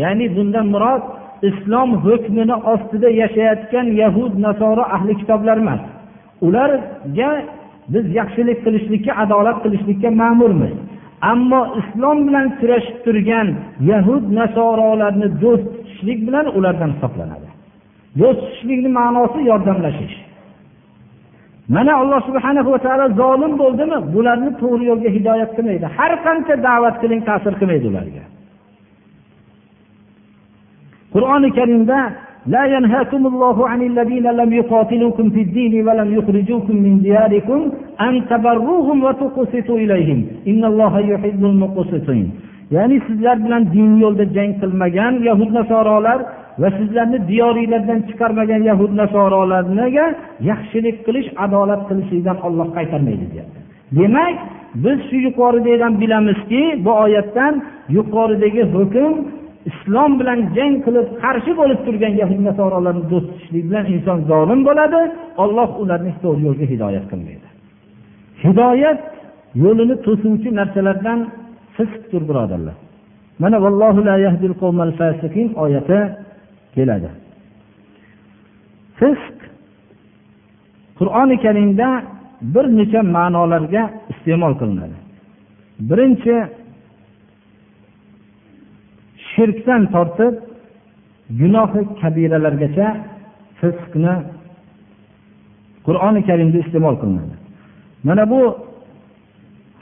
ya'ni bundan murod islom hukmini ostida yashayotgan yahud nasoro ahli kitoblar emas. Ularga biz yaxshilik qilishlikka adolat qilishlikka ma'murmiz. Ammo islom bilan kurashib turgan yahud nasorolarni do'st tutishlik bilan ulardan hisoblanadi. do'st tutishlikni ma'nosi yordamlashish mana alloh subhana va taolo zolim bo'ldimi bularni to'g'ri yo'lga hidoyat qilmaydi har qancha da'vat qiling ta'sir qilmaydi ularga qur'oni karimda لا ينهاكم الله عن الذين لم يقاتلوكم في الدين ولم يخرجوكم من دياركم أن تبروهم وتقسطوا إليهم إن الله يحب المقسطين ya'ni sizlar bilan din yo'lida jang qilmagan yahud nasorolar va sizlarni diyoringlardan chiqarmagan yahud nasorolarga yaxshilik qilish adolat qilishlikdan olloh qaytarmaydi deyapti. Demak biz shu yuqoridagidan bilamizki bu oyatdan yuqoridagi hukm islom bilan jang qilib qarshi bo'lib turgan yahud nasorolarni do'st tutishlik bilan inson zolim bo'ladi olloh ularni to'g'ri yo'lga hidoyat qilmaydi. Hidoyat yo'lini to'suvchi narsalardan fisqdir birodarlar. Mana vallohu la yahdil oyati keladi. Fisq qur'oni karimda bir necha ma'nolarga iste'mol qilinadi. Birinchi shirkdan tortib gunohi kabiralargacha fisqni qur'oni karimda iste'mol qilinadi. Mana bu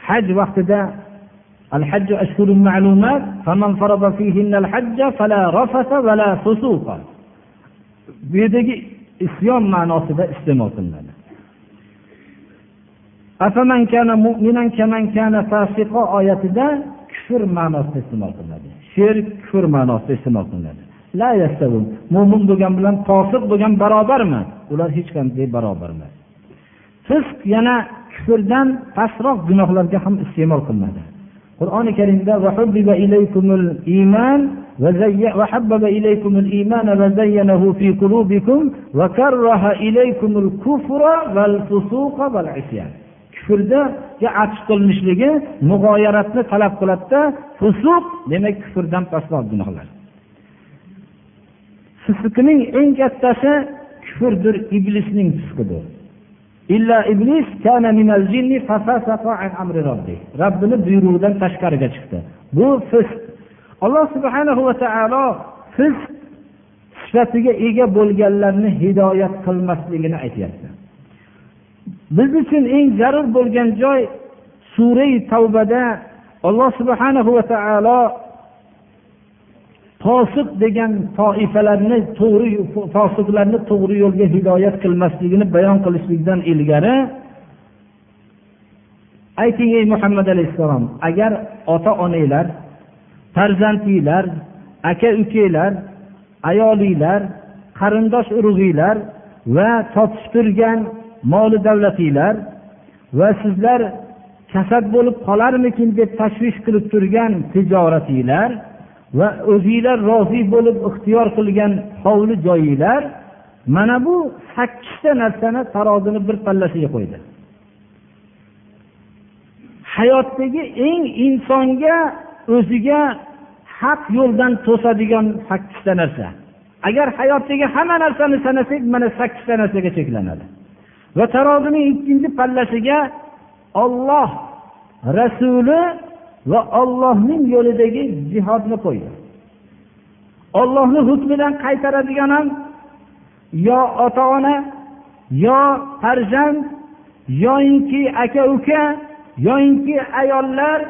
haj vaqtida الحج أشهر معلومات فمن فرض فيهن الحج فلا رفث ولا فسوق bu yerdagi isyon ma'nosida iste'mol qilinadi oyatida kufr ma'nosida iste'mol qilinadi shirk kufr ma'nosida iste'mol qilinadi mo'min bo'lgan bilan fosiq bo'lgan barobarmi ular hech qanday barobar emas fisq yana kufrdan pastroq gunohlarga ham iste'mol qilinadi qur'oni karimda وحبب إليكم الإيمان وزينه في قلوبكم وكره إليكم الكفر والفسوق والعصيان kufrdaga atf qilinishligi mug'oyaratni talab qiladida fusuq demak kufrdan pastroq gunohlar fisqning eng kattasi kufrdir iblisning fisqidir illa iblis kana minal jinni fafasaqa an amri rabbih. Robbini buyrug'idan tashqariga chiqdi. Bu fisq. Alloh subhanahu va taolo fisq sifatiga ega bo'lganlarni hidoyat qilmasligini aytyapti. Biz uchun eng zarur bo'lgan joy surai tavbada alloh subhanahu va taolo fosiq degan toifalarni to'g'ri fosiqlarni to'g'ri yo'lga hidoyat qilmasligini bayon qilishlikdan ilgari ayting ey muhammad alayhissalom agar ota onanglar farzandinglar aka ukanglar ayolinglar qarindosh urug'inglar va topib turgan moli davlatinglar va sizlar kasad bo'lib qolarmikin deb tashvish qilib turgan tijoratinglar va o'zinglar rozi bo'lib ixtiyor qilgan hovli joyinglar mana bu sakkizta narsani tarozini bir pallasiga qo'ydi. Hayotdagi eng insonga o'ziga haq yo'ldan to'sadigan sakkizta narsa. Agar hayotdagi hamma narsani sanasak mana sakkizta narsaga cheklanadi. Va tarozining ikkinchi pallasiga olloh rasuli va ollohning yo'lidagi jihodni qo'ydi. Ollohni hukmidan qaytaradigan ham yo ota ona yo farzand yoyinki aka uka yoyinki ayollar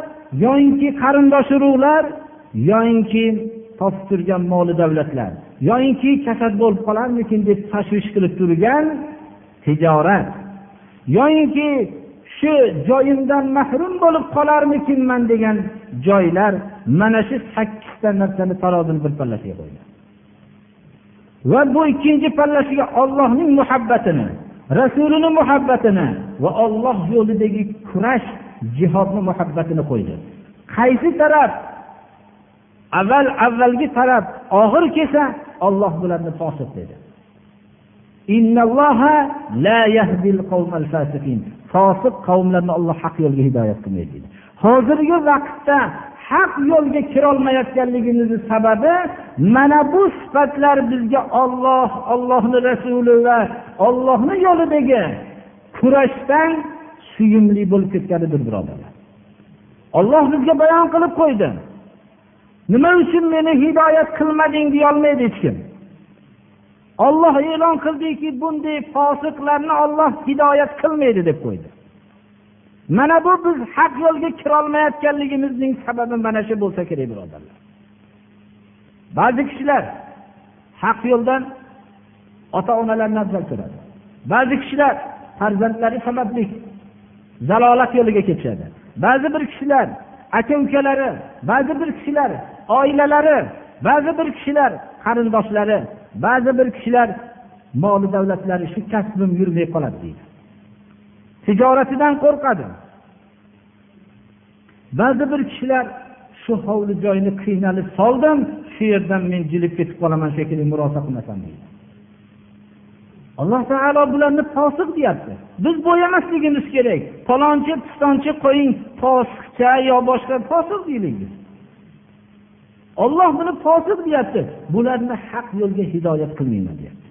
yoyinki qarindosh urug'lar yoyinki topib turgan moli davlatlar yoyinki kasal bo'lib qolarmikin deb tashvish qilib turgan tijorat yoyinki shu joyimdan mahrum bo'lib qolarmikinman degan joylar mana shu sakkizta narsani tarozini bir pallasiga qo'ydi. Va bu ikkinchi pallasiga ollohning muhabbatini rasulini muhabbatini va olloh yo'lidagi kurash jihodni muhabbatini qo'ydi. Qaysi taraf avval avvalgi taraf og'ir kelsa olloh bularni fosiq dedi. Fosiq qavmlarni alloh haq yo'lga hidoyat qilmaydi deydi. Hozirgi vaqtda haq yo'lga kirolmayotganligimizni sababi mana bu sifatlar bizga olloh ollohni rasuli va ollohni yo'lidagi kurashdan suyumli bo'lib ketganidir birodarlar. Olloh bizga bayon qilib qo'ydi. Nima uchun meni hidoyat qilmading deyolmaydi hech kim. Olloh e'lon qildiki bunday fosiqlarni olloh hidoyat qilmaydi deb qo'ydi. Mana bu biz haq yo'lga kirolmayotganligimizning sababi mana shu bo'lsa kerak birodarlar. Ba'zi kishilar haq yo'ldan ota onalarini afzal ko'radi. Ba'zi kishilar farzandlari sababli zalolat yo'liga ketishadi. Ba'zi bir kishilar aka ukalari ba'zi bir kishilar oilalari ba'zi bir kishilar qarindoshlari ba'zi bir kishilar moli davlatlari shu kasbim yurmay qoladi deydi. Tijoratidan qo'rqadi. Ba'zi bir kishilar shu hovli joyni qiynalib soldim shu yerdan men jilib ketib qolaman shekilli murosa qilmasam deydi. Alloh taolo bularni posiq deyapti. Biz bo'yamasligimiz kerak. Falonchi pistonchi qo'ying posiqcha yo boshqa posiq deylik biz. Olloh buni fosiq deyapti. Bularni haq yo'lga hidoyat qilmayman deyapti.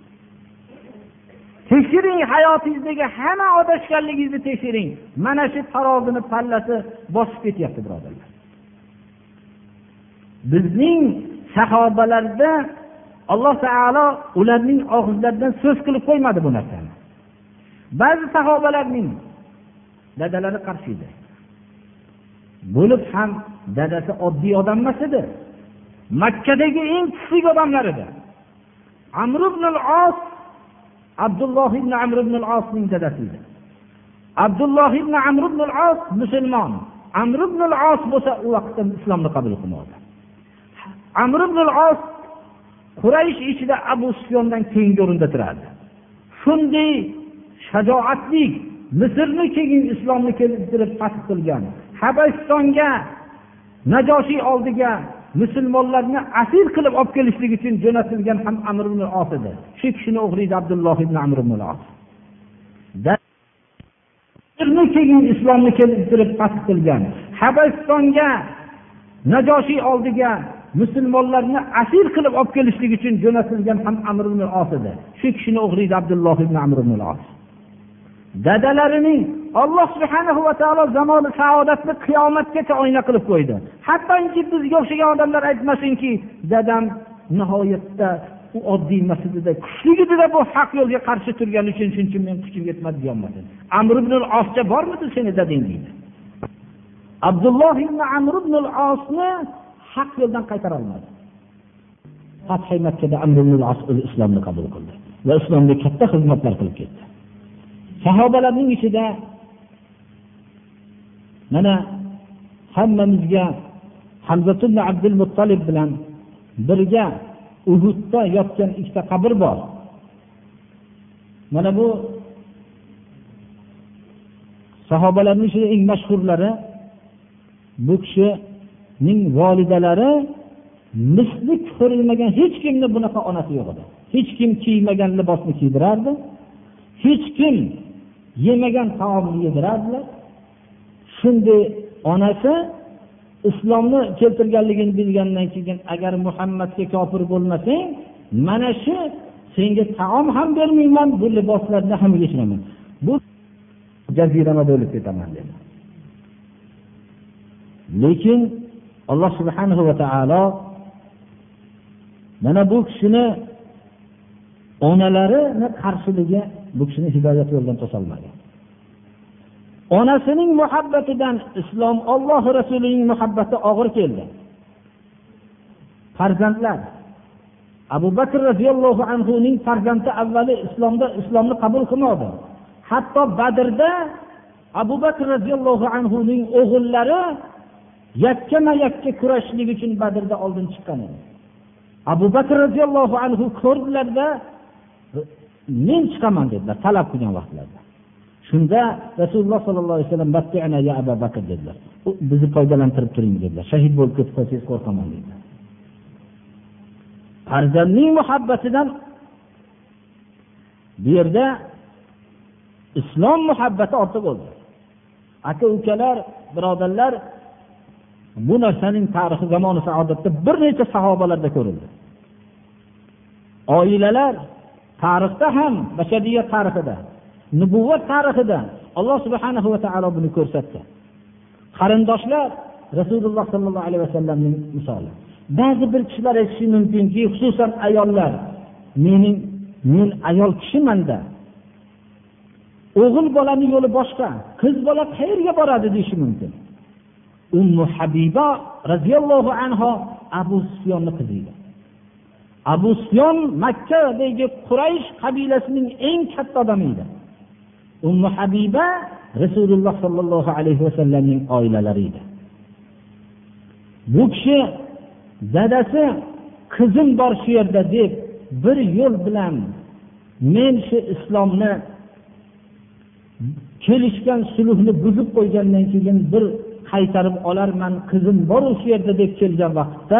Tekshiring hayotingizdagi hamma adashganligingizni tekshiring. Mana shu tarozini pallasi bosib ketyapti birodarlar. Bizning sahobalarda alloh taolo ularning og'izlaridan so'z qilib qo'ymadi bu narsani. Ba'zi sahobalarning dadalari qarshi edi bo'lib ham dadasi oddiy odam emas edi. Makkadagi eng kuchli odamlar edi. Amr ibn al os abdulloh ibn amr ibn al osning dadasi edi abdulloh ibn amr ibn al os musulmon. Amr ibn al os bo'lsa u vaqtda islomni qabul qilmadi. Amr ibn al os quraysh ichida abu sufyondan keyingi o'rinda turardi. Shunday shajoatli misrni keyin islomni keltirib fath qilgan habasistonga najoshiy oldiga musulmonlarni asir qilib olib kelishlik uchun jo'natilgan ham amr ibn os edi. Shu kishini o'g'li edi abdulloh ibn amr ibn os keyin islomni keltirib fath qilgan habasistonga najoshiy oldiga musulmonlarni asir qilib olib kelishlik uchun jo'natilgan ham amr ibn os edi. Shu kishini o'g'li edi abdulloh ibn amr ibn os dadalarining alloh subhanahu va taolo zamoni saodatni qiyomatgacha oyna qilib qo'ydi. Hattoki bizga o'xshagan odamlar aytmasinki dadam nihoyatda u oddiy emas edida kuchli edida bu haq yo'lga qarshi turgani uchun shuning uchun men kuchim yetmadi deyolmasin amr ibn osga bormidi seni dadang deydi. Abdulloh ibn amr ibn osni haq yo'ldan qaytara olmadi. Fathi makkada amr ibn os islomni qabul qildi va islomga katta xizmatlar qilib ketdi. Sahobalarning ichida mana hammamizga hamzatullo abdul muttolib bilan birga uhudda yotgan ikkita qabr bor. Mana bu sahobalarni ichida eng mashhurlari bu kishining volidalari misli ko'rilmagan hech kimni bunaqa onasi yo'q edi. Hech kim kiymagan libosni kiydirardi hech kim yemagan taomni yedirardilar. Shunday onasi islomni keltirganligini bilgandan keyin agar muhammadga kofir bo'lmasang mana shu senga taom ham bermayman bu liboslarni ham yechmayman bu jazirama o'lib ketaman dedi. Lekin alloh subhanahu va taolo mana bu kishini onalarini qarshiligi bu kishini hidoyat yo'lidan to'solmagan onasining muhabbatidan islom olloh rasulining muhabbati og'ir keldi. Farzandlar. Abu bakr roziyallohu anhuning farzandi avvali islomda islomni qabul qilmadi. Hatto badrda abu bakr roziyallohu anhuning o'g'illari yakkama yakka kurashishlik uchun badrda oldin chiqqan edi. Abu bakr roziyallohu anhu ko'rdilarda men chiqaman dedilar talab qilgan vaqtlarida shunda rasululloh sollallohu alayhi vasallam ya abu bakr dedilar. Bizni foydalantirib turing dedilar. Shahid bo'lib ketib qolsangiz qo'rqaman dedilar. Farzandning muhabbatidan bu yerda islom muhabbati ortiq bo'ldi. Aka ukalar birodarlar bu narsaning tarixi zamoni saodatda bir necha sahobalarda ko'rildi. Oilalar tarixda ham bashariyat tarixida nubuvvat tarixida alloh subhanahu va taolo buni ko'rsatdi. Qarindoshlar rasululloh sollallohu alayhi vasallamning misoli. Ba'zi bir kishilar aytishi mumkinki xususan ayollar. Mening men ayol kishimanda. O'g'il bolani yo'li boshqa qiz bola qayerga boradi deyishi mumkin. Ummu habiba roziyallohu anhu abu sufyonni qizi edi abu sufyon makkadagi quraysh qabilasining eng katta odami edi. Ummu habiba rasululloh sollallohu alayhi vasallamning oilalari edi. Bu kishi dadasi qizim bor shu yerda deb bir yo'l bilan men shu islomni kelishgan sulhni buzib qo'ygandan keyin bir qaytarib olarman qizim boru shu yerda deb kelgan vaqtda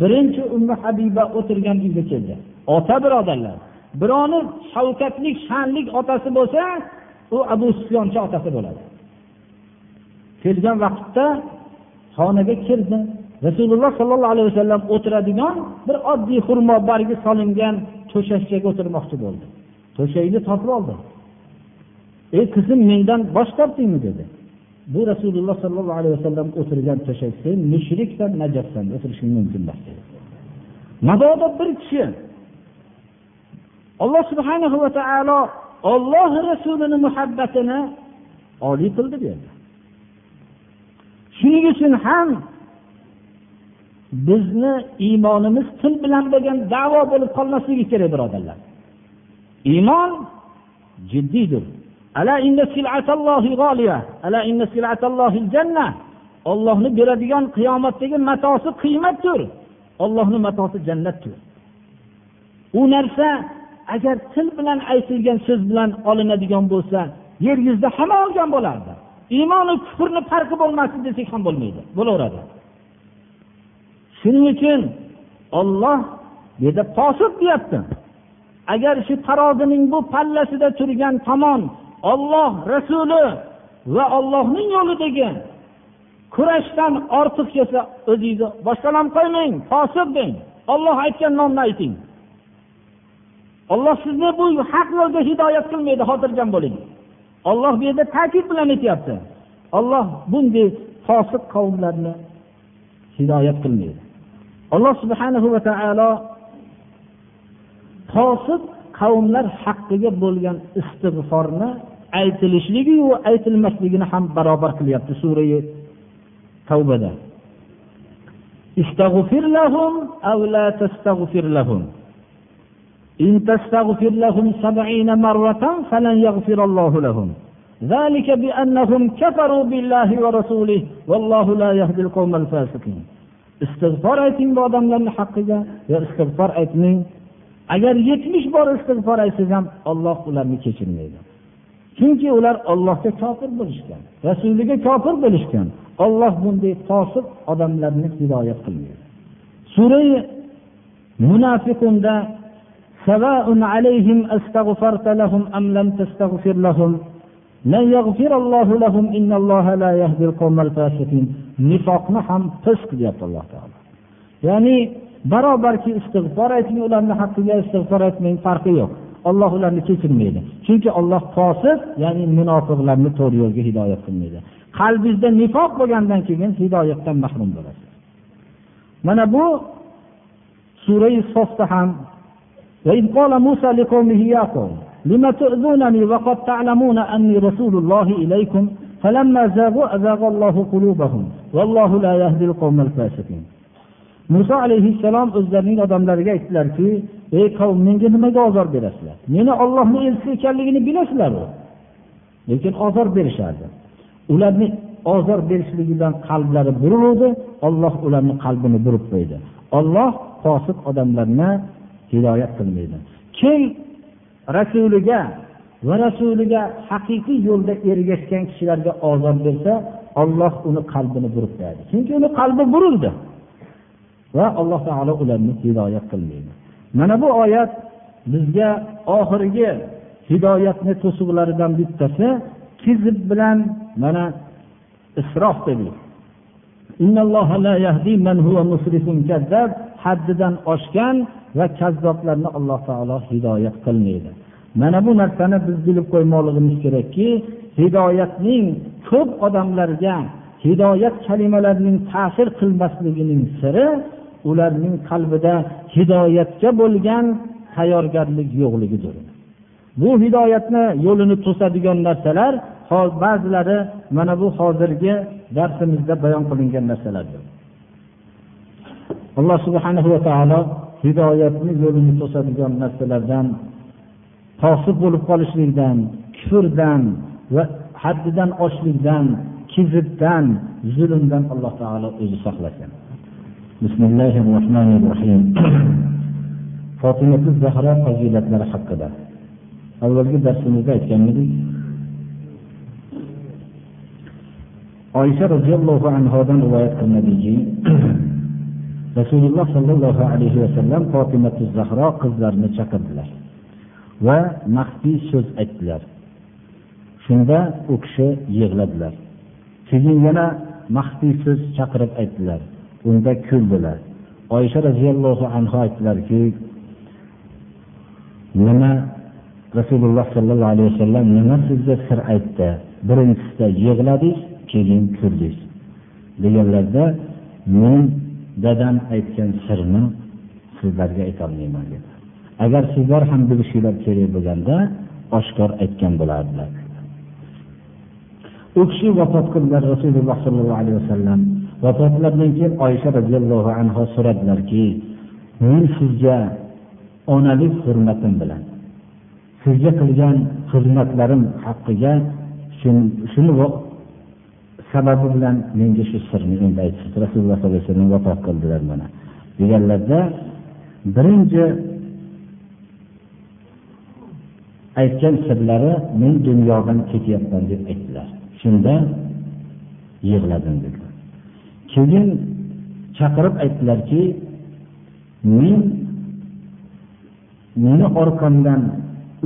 birinchi ummu habiba o'tirgan uyga keldi. Ota birodarlar birovni shavkatlik sha'nlik otasi bo'lsa u abu sufyoncha otasi bo'ladi. Kelgan vaqtda xonaga kirdi rasululloh sollallohu alayhi vasallam o'tiradigan bir oddiy xurmo bargi solingan to'shakchaga o'tirmoqchi bo'ldi. To'shakni topib oldi. Ey qizim mendan bosh tortdingmi dedi. Bu rasululloh sollallohu alayhi vasallam o'tirgan to'shak sen mushriksan najassan o'tirishing mumkin emas dedi. Mabodo bir kishi alloh subhanahu va taolo olloh rasulini muhabbatini oliy qildi bu yerda shuning uchun ham bizni iymonimiz til bilan bo'lgan davo bo'lib qolmasligi kerak birodarlar. Iymon jiddiydir ollohni beradigan qiyomatdagi matosi qiymatdir. Ollohni matosi jannatdir. U narsa agar til bilan aytilgan so'z bilan olinadigan bo'lsa yer yuzida hamma olgan bo'lardi. Iymonu kufrni farqi bo'lmasdi desak ham bo'lmaydi bo'laveradi. Shuning uchun olloh bu yerda posib deyapti. Agar shu tarozining bu pallasida turgan tomon olloh rasuli va ollohning yo'lidagi kurashdan ortiq kelsa o'zingizni boshqalarni qo'ymang posib deng. Olloh aytgan nomni ayting. Olloh sizni bu haq yo'lga hidoyat qilmaydi xotirjam bo'ling. Olloh bu yerda ta'kid bilan aytyapti. Olloh bunday fosiq qavmlarni hidoyat qilmaydi. Alloh subhanahu va taolo fosiq qavmlar haqqiga bo'lgan istig'forni aytilishligiyu aytilmasligini ham barobar qilyapti sura tavbada. إن تستغفر لهم سبعين مرة فلن يغفر الله لهم ذلك بأنهم كفروا بالله ورسوله والله لا يهدي القوم الفاسقين istig'for ayting bu odamlarni haqqiga yo istig'for aytmang agar yetmish bor istig'for aytsangiz ham olloh ularni kechirmaydi chunki ular ollohga kofir bo'lishgan rasuliga kofir bo'lishgan olloh bunday fosiq odamlarni hidoyat qilmaydi sura munafiqunda سواء عليهم استغفرت لهم أم لم تستغفر لهم لن يغفر الله لهم إن الله لا يهدي القوم الفاسقين nifoqni ham fisq deyapti alloh taolo ya'ni barobarki istig'for ayting ularni haqqiga istig'for aytmang farqi yo'q olloh ularni kechirmaydi chunki olloh fosiq ya'ni munofiqlarni to'g'ri yo'lga hidoyat qilmaydi qalbingizda nifoq bo'lgandan keyin hidoyatdan mahrum bo'lasiz mana bu surai sofda ham وإذ قال موسى لقومه يا قوم لم تؤذونني وقد تعلمون أني رسول الله إليكم فلما زاغوا أزاغ الله قلوبهم والله لا يهدي القوم الفاسقين muso alayhissalom o'zlarining odamlariga aytdilarki ey qavm menga nimaga ozor berasizlar meni ollohni elchisi ekanligini bilasizlaru lekin ozor berishardi ularni ozor berishligidan qalblari buriluvdi olloh ularni qalbini burib qo'ydi olloh fosiq odamlarni hidoyat qilmaydi. Kim rasuliga va rasuliga haqiqiy yo'lda ergashgan kishilarga ozor bersa olloh uni qalbini burib qo'yadi. Chunki uni qalbi burildi. Va alloh taolo ularni hidoyat qilmaydi. Mana bu oyat bizga oxirgi hidoyatni to'siqlaridan bittasi kizib bilan mana isrof dedik haddidan oshgan va kazzoblarni alloh taolo hidoyat qilmaydi. Mana bu narsani biz bilib qo'ymoqligimiz kerakki hidoyatning ko'p odamlarga hidoyat kalimalarining ta'sir qilmasligining siri ularning qalbida hidoyatga bo'lgan tayyorgarlik yo'qligidir. Bu hidoyatni yo'lini to'sadigan narsalar ba'zilari mana bu hozirgi darsimizda bayon qilingan narsalardir. Alloh subhanahu va taolo hidoyatni yo'lini to'sadigan narsalardan tosib bo'lib qolishlikdan kufrdan va haddidan oshlikdan kizibdan zulmdan alloh taolo o'zi saqlasin bismillahi rohmanir rohim fotimati zahro fazilatlari haqida avvalgi darsimizda aytgan edik oysha roziyallohu anhodan rivoyat qilinadiki rasululloh sollallohu alayhi vasallam fotimatu zahro qizlarini chaqirdilar va maxfiy so'z aytdilar. Shunda u kishi yig'ladilar. Keyin yana maxfiy so'z chaqirib aytdilar. Unda kuldilar. Oysha roziyallohu anhu aytdilarki nima? Rasululloh sollallohu alayhi vasallam nima sizga sir aytdi? Birinchisida yig'ladingiz keyin kuldingiz deganlarda men dadam aytgan sirni sizlarga aytolmayman dedi. Agar sizlar ham bilishinglar kerak bo'lganda oshkor aytgan bo'lardilar u kishi vafot qildilar rasululloh sollallohu alayhi vasallam vafotlaridan keyin oysha roziyallohu anhu so'radilarki men sizga onalik hurmatim bilan sizga qilgan xizmatlarim haqqiga shuni sababi bilan menga shu sirni endi aytishdi rasululloh sollallohu alayhi vasallam vafot qildilar mana. Deganlarda birinchi aytgan sirlari men dunyodan ketyapman deb aytdilar. Shunda yig'ladim dedilar keyin chaqirib aytdilarki men meni orqamdan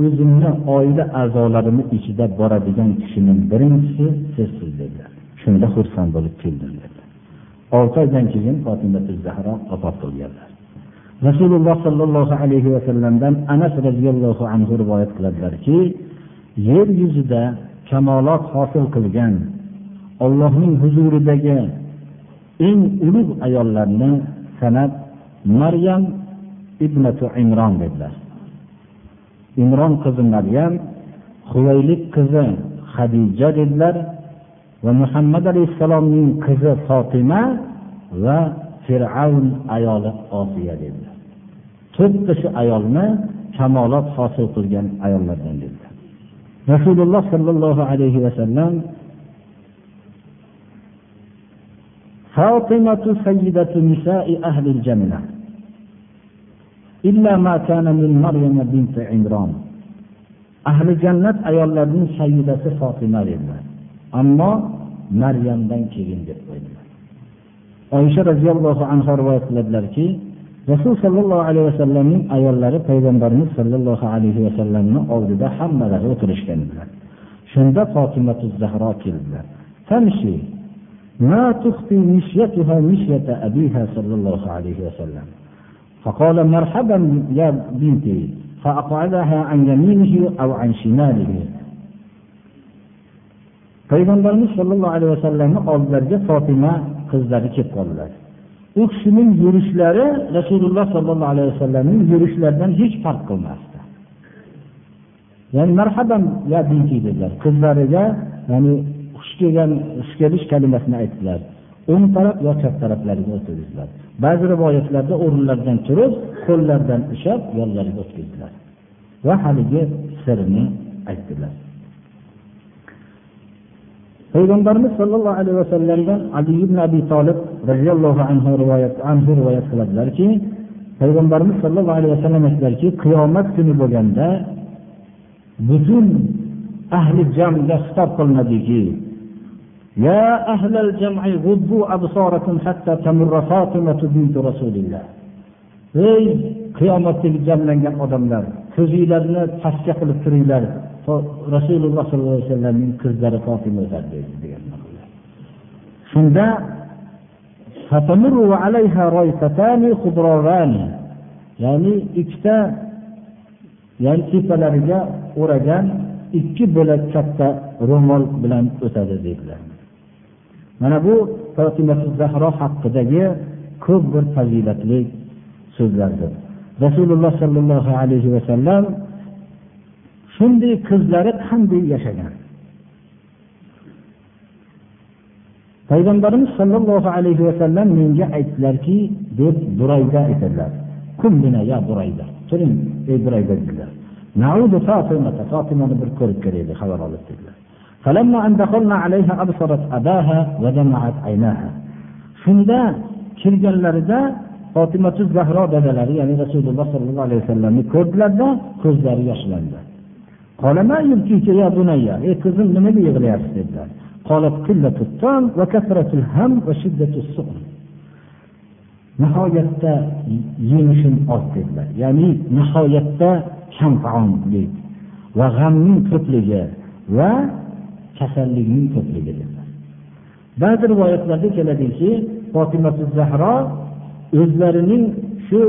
o'zimni oila a'zolarimni ichida boradigan kishining birinchisi sizsiz dedilar. Shunda xursand bo'lib keldim dedi. Olti oydan keyin fotima zahro vafot qilganlar. Rasululloh sollallohu alayhi vasallamdan anas roziyallohu anhu rivoyat qiladilarki yer yuzida kamolot hosil qilgan ollohning huzuridagi eng ulug' ayollarni sanab maryam ibnatu imron dedilar. Imron qizi maryam huvaylik qizi hadija dedilar. va muhammad alayhissalomning qizi fotima va fir'avn ayoli osiya dedilar to'rtta shu ayolni kamolot hosil qilgan ayollardan dedilar rasululloh sollallohu alayhi vasallam فاطمة سيدة نساء أهل الجنة إلا ما كان من مريم بنت عمران ahli jannat ayollarning sayyidasi fotima dedilar ammo maryamdan keyin deb qo'ydilar oysha roziyallohu anhu rivoyat qiladilarki rasul sollallohu alayhi vasallamning ayollari payg'ambarimiz sollallohu alayhi vasallamni oldida hammalari o'tirishgan edilar shunda fotimatu zahro keldilar tamshi ما تخفي مشيتها فقال مرحبا يا بنتي فأقعدها عن يمينه أو عن شماله payg'ambarimiz sollallohu alayhi vasallamni oldilariga fotima qizlari kelib qoldilar. U kishining yurishlari rasululloh sollallohu alayhi vasallamning yurishlaridan hech farq qilmasdi. Ya'ni marhaban ya binti dedilar. Qizlariga ya'ni xush kelgan xush kelish kalimasini aytdilar. O'ng taraf yo chap taraflariga o'tkazdilar. Ba'zi rivoyatlarda o'rinlaridan turib qo'llaridan ushlab yonlariga o'tkazdilar. Va haligi sirni aytdilar. payg'ambarimiz sollallohu alayhi vasallamdan ali ibn abi tolib roziyallohu anhu rivoyat anhu rivoyat qiladilarki payg'ambarimiz sollallohu alayhi vasallam aytdilarki qiyomat kuni bo'lganda butun ahli jamga xitob qilinadiki يا أهل الجمع غضوا أبصاركم حتى تمر فاطمة بنت رسول الله ey qiyomatdagi jamlangan odamlar ko'zinglarni pastga qilib turinglar rasululloh sollallohu alayhi vasallamning qizlari fotima o'tadi degan shunda ya'ni ikkita ya'ni tepalariga o'ragan ikki bo'lak katta ro'mol bilan o'tadi dedilar. Mana bu zahro haqidagi ko'p bir fazilatli so'zlardir. Rasululloh sollallohu alayhi vasallam shunday qizlari qanday yashagan? Payg'ambarimiz sollallohu alayhi vasallam menga aytdilarki deb burayda aytadilar. Ya burayda. Turing ey burayda dedilar. Bir ko'rib kelaylik xabar olib dedilarshunda kirganlarida fotimatu zahro dadalari ya'ni rasululloh sollallohu alayhi vasallamni ko'rdilarda ko'zlari yoshlandi. Ey qizim nimaga yig'layapsiz dedilar. Nihoyatda yemishim oz dedilar. Ya'ni nihoyatda kamtaomlik va g'amning ko'pligi va kasallikning ko'pligi dedilar. Ba'zi rivoyatlarda keladiki fotimatu zahro o'zlarining shu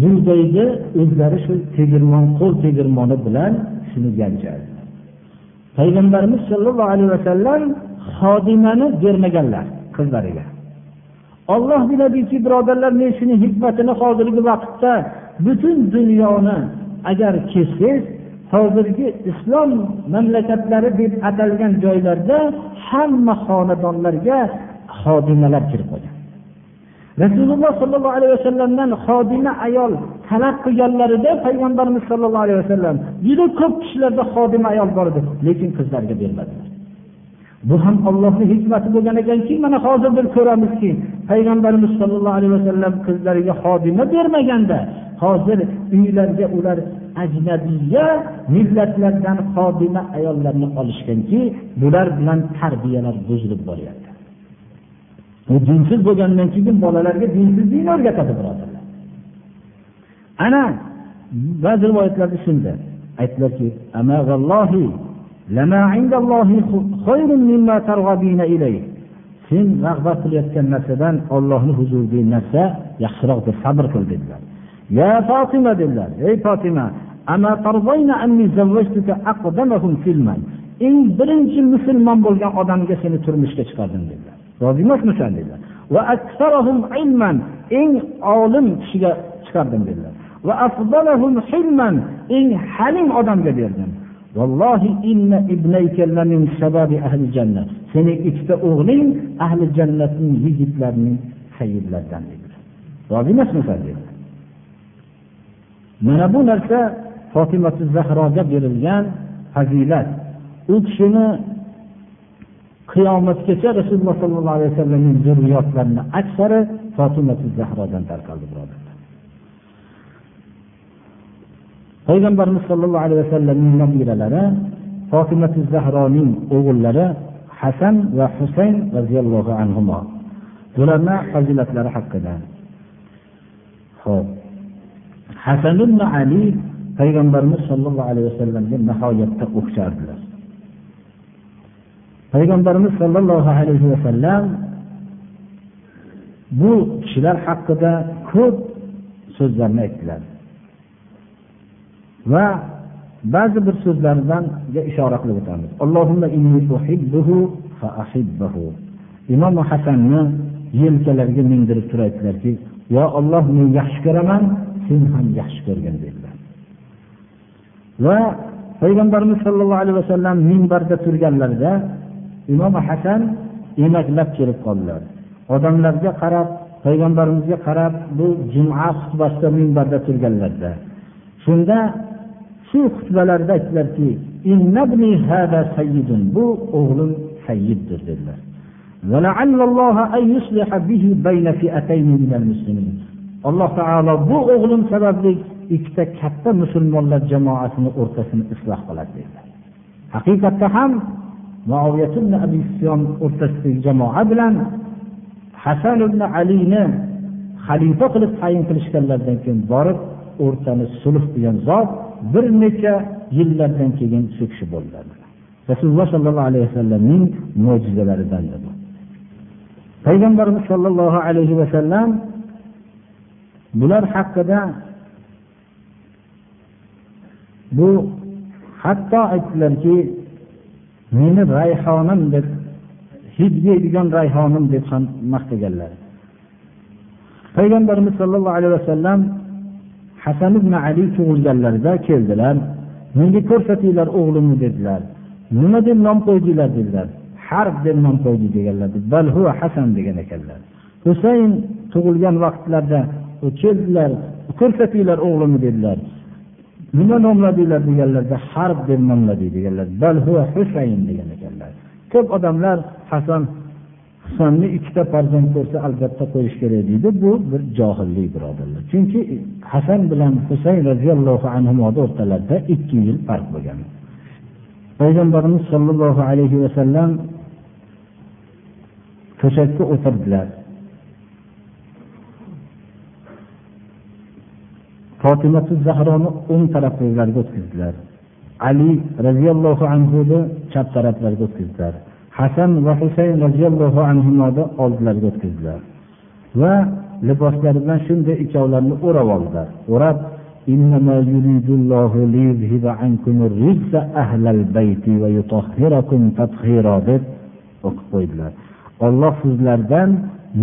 bug'doyni o'zlari shu tegirmon qo'l tegirmoni bilan shuni payg'ambarimiz sollallohu alayhi vasallam xodimani bermaganlar qizlariga. Olloh biladiki birodarlar men shuni hikmatini hozirgi vaqtda butun dunyoni agar kelsangiz hozirgi islom mamlakatlari deb atalgan joylarda hamma xonadonlarga xodimalar kirib qolgan. Rasululloh sollallohu alayhi vasallamdan xodima ayol talab qilganlarida payg'ambarimiz sollallohu alayhi vasallam juda ko'p kishilarda xodima ayol bor edi lekin qizlarga bermadilar. Bu ham ollohni hikmati bo'lgan ekanki mana hozir bir ko'ramizki payg'ambarimiz sollallohu alayhi vasallam qizlariga xodima bermaganda hozir uylarga ular ajnabiya millatlardan xodima ayollarni olishganki bular bilan tarbiyalar buzilib boryapti. Bu dinsiz bo'lgandan keyin bolalarga dinsizlikni o'rgatadi birodarlar. Ana ba'zi rivoyatlarda shunda. Aytdilarki sen rag'bat qilayotgan narsadan ollohni huzuridagi narsa yaxshiroqdir sabr qil dedilar. Ya fotima dedilar. Ey fotima eng birinchi musulmon bo'lgan odamga seni turmushga chiqardim dedilar. Rozi emasmisan dedilar. Va eng olim kishiga chiqardim dedilar. Va eng halim odamga berdim. Seni ikkita o'g'ling ahli jannatning yigitlarining sayyidlaridan dedilar. Rozi emasmisan dedilar. Mana bu narsa fotimatu zahroga berilgan fazilat. U kishini qiyomatgacha rasululloh sollallohu alayhi vasallamning zurriyotlarini aksari fotimatu zahrodan tarqaldi birodarlar. Payg'ambarimiz sollallohu alayhi vasallamning nabiralari fotimatu zahroning o'g'illari hasan va husayn roziyallohu anhu bularni fazilatlari haqida. Ho'p hasan ibn ali payg'ambarimiz sollallohu alayhi vasallamga nihoyatda o'xshardilar. Payg'ambarimiz sollallohu alayhi vasallam bu kishilar haqida ko'p so'zlarni aytdilar. Va ba'zi bir so'zlaridan ishora qilib o'tamiz. Imom hasanni yelkalariga mindirib turib aytdilarki yo olloh men yaxshi ko'raman sen ham yaxshi ko'rgin dedilar. Va payg'ambarimiz sollallohu alayhi vasallam minbarda turganlarida imom hasan emaklab kelib qoldilar. Odamlarga qarab payg'ambarimizga qarab bu juma xutbasida minbarda turganlarida shunda shu xutbalarida aytdilarki bu o'g'lim sayyiddir dedilar. Alloh taolo bu o'g'lim sababli ikkita katta musulmonlar jamoasini o'rtasini isloh qiladi dedilar. Haqiqatda ham ibn abi sufyon o'rtasidagi jamoa bilan hasan ibn alini xalifa qilib tayin qilishganlaridan keyin borib o'rtani sulh degan zot bir necha yillardan keyin shu kishi bo'ldilar. Rasululloh sollallohu alayhi vasallamning mo'jizalaridan bu. Payg'ambarimiz sollallohu alayhi vasallam bular haqida bu hatto aytdilarki meni rayhonim deb hid yeydigan rayhonim deb ham maqtaganlar payg'ambarimiz sollallohu alayhi vasallam hasan ibn ali tug'ilganlarida keldilar. Menga ko'rsatinglar o'g'limni dedilar. Nima deb nom qo'ydinglar dedilar. Harb deb nom qo'ydik deganlar balhu hasan degan ekanlar. Husayn tug'ilgan vaqtlarida keldilar ko'rsatinglar o'g'limni dedilar. Nima nomladinglar deganlarda harb deb nomladik deganlar balhu husayn degan ekanlar. Ko'p odamlar hasan husanni ikkita farzand ko'rsa albatta qo'yish kerak deydi. Bu bir johillik birodarlar. Chunki hasan bilan husayn roziyallohu anhuni o'rtalarida ikki yil farq bo'lgan. Payg'ambarimiz sollallohu alayhi vasallam to'shakka o'tirdilar. fotimatu zahroni o'ng taraflariga o'tkazdilar ali roziyallohu anhuni chap taraflariga o'tkazdilar hasan va husayn roziyallohu anhuni oldilariga o'tkazdilar va liboslari bilan shunday ikkovlarini o'rab oldilar o'rab إنما يريد الله ليذهب عنكم الرجس أهل البيت ويطهركم تطهيرا deb o'qib qo'ydilar olloh sizlardan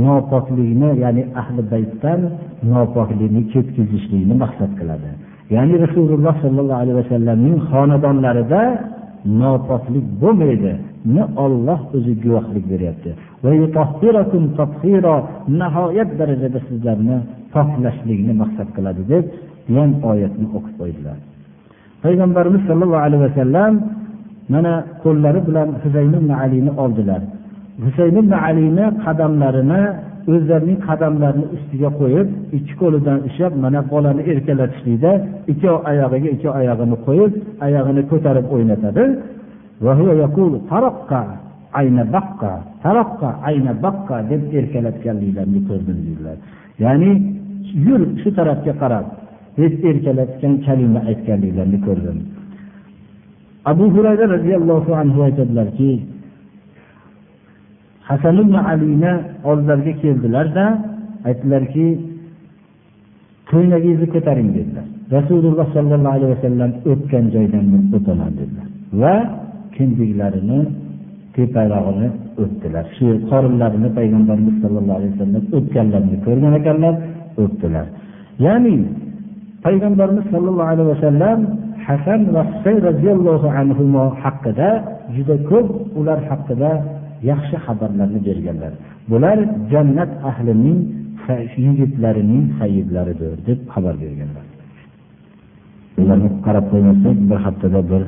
nopoklikni ya'ni ahli baytdan nopoklikni ketkazishlikni maqsad qiladi. Ya'ni rasululloh sollallohu alayhi vasallamning xonadonlarida nopoklik bo'lmaydi. Ni olloh o'zi guvohlik beryapti. Nihoyat darajada sizlarni poklashlikni maqsad qiladi deb degan oyatni o'qib qo'ydilar. Payg'ambarimiz sollallohu alayhi vasallam mana qo'llari bilan husayn ibn alini oldilar. Husayn ibn alini qadamlarini o'zlarining qadamlarini ustiga qo'yib ikki qo'lidan ushlab mana bolani erkalatishlikda ikki oyog'iga ikki oyog'ini qo'yib oyog'ini ko'tarib o'ynatadi deb erkalatganliklarini ko'rdim deydilar ya'ni yur shu tarafga qarab deb erkalatgan kalima aytganliklarini ko'rdim abu hurayra roziyallohu anhu aytadilarki hasan ibn alini oldilariga keldilarda aytdilarki ko'ylagingizni ko'taring dedilar. Rasululloh sollallohu alayhi vasallam o'tgan joydan men o'taman dedilar. Va kindiklarini teparog'ini o'pdilar shu qorinlarini payg'ambarimiz sollallohu alayhi vasallam o'pganlarini ko'rgan ekanlar o'pdilar ya'ni payg'ambarimiz sollallohu alayhi vasallam hasan va husayn roziyallohu anhu haqida juda ko'p ular haqida yaxshi xabarlarni berganlar. Bular jannat ahlining yigitlarining sayyidlaridir deb xabar berganlar. Ularni qarab qo'ymasak bir haftada bir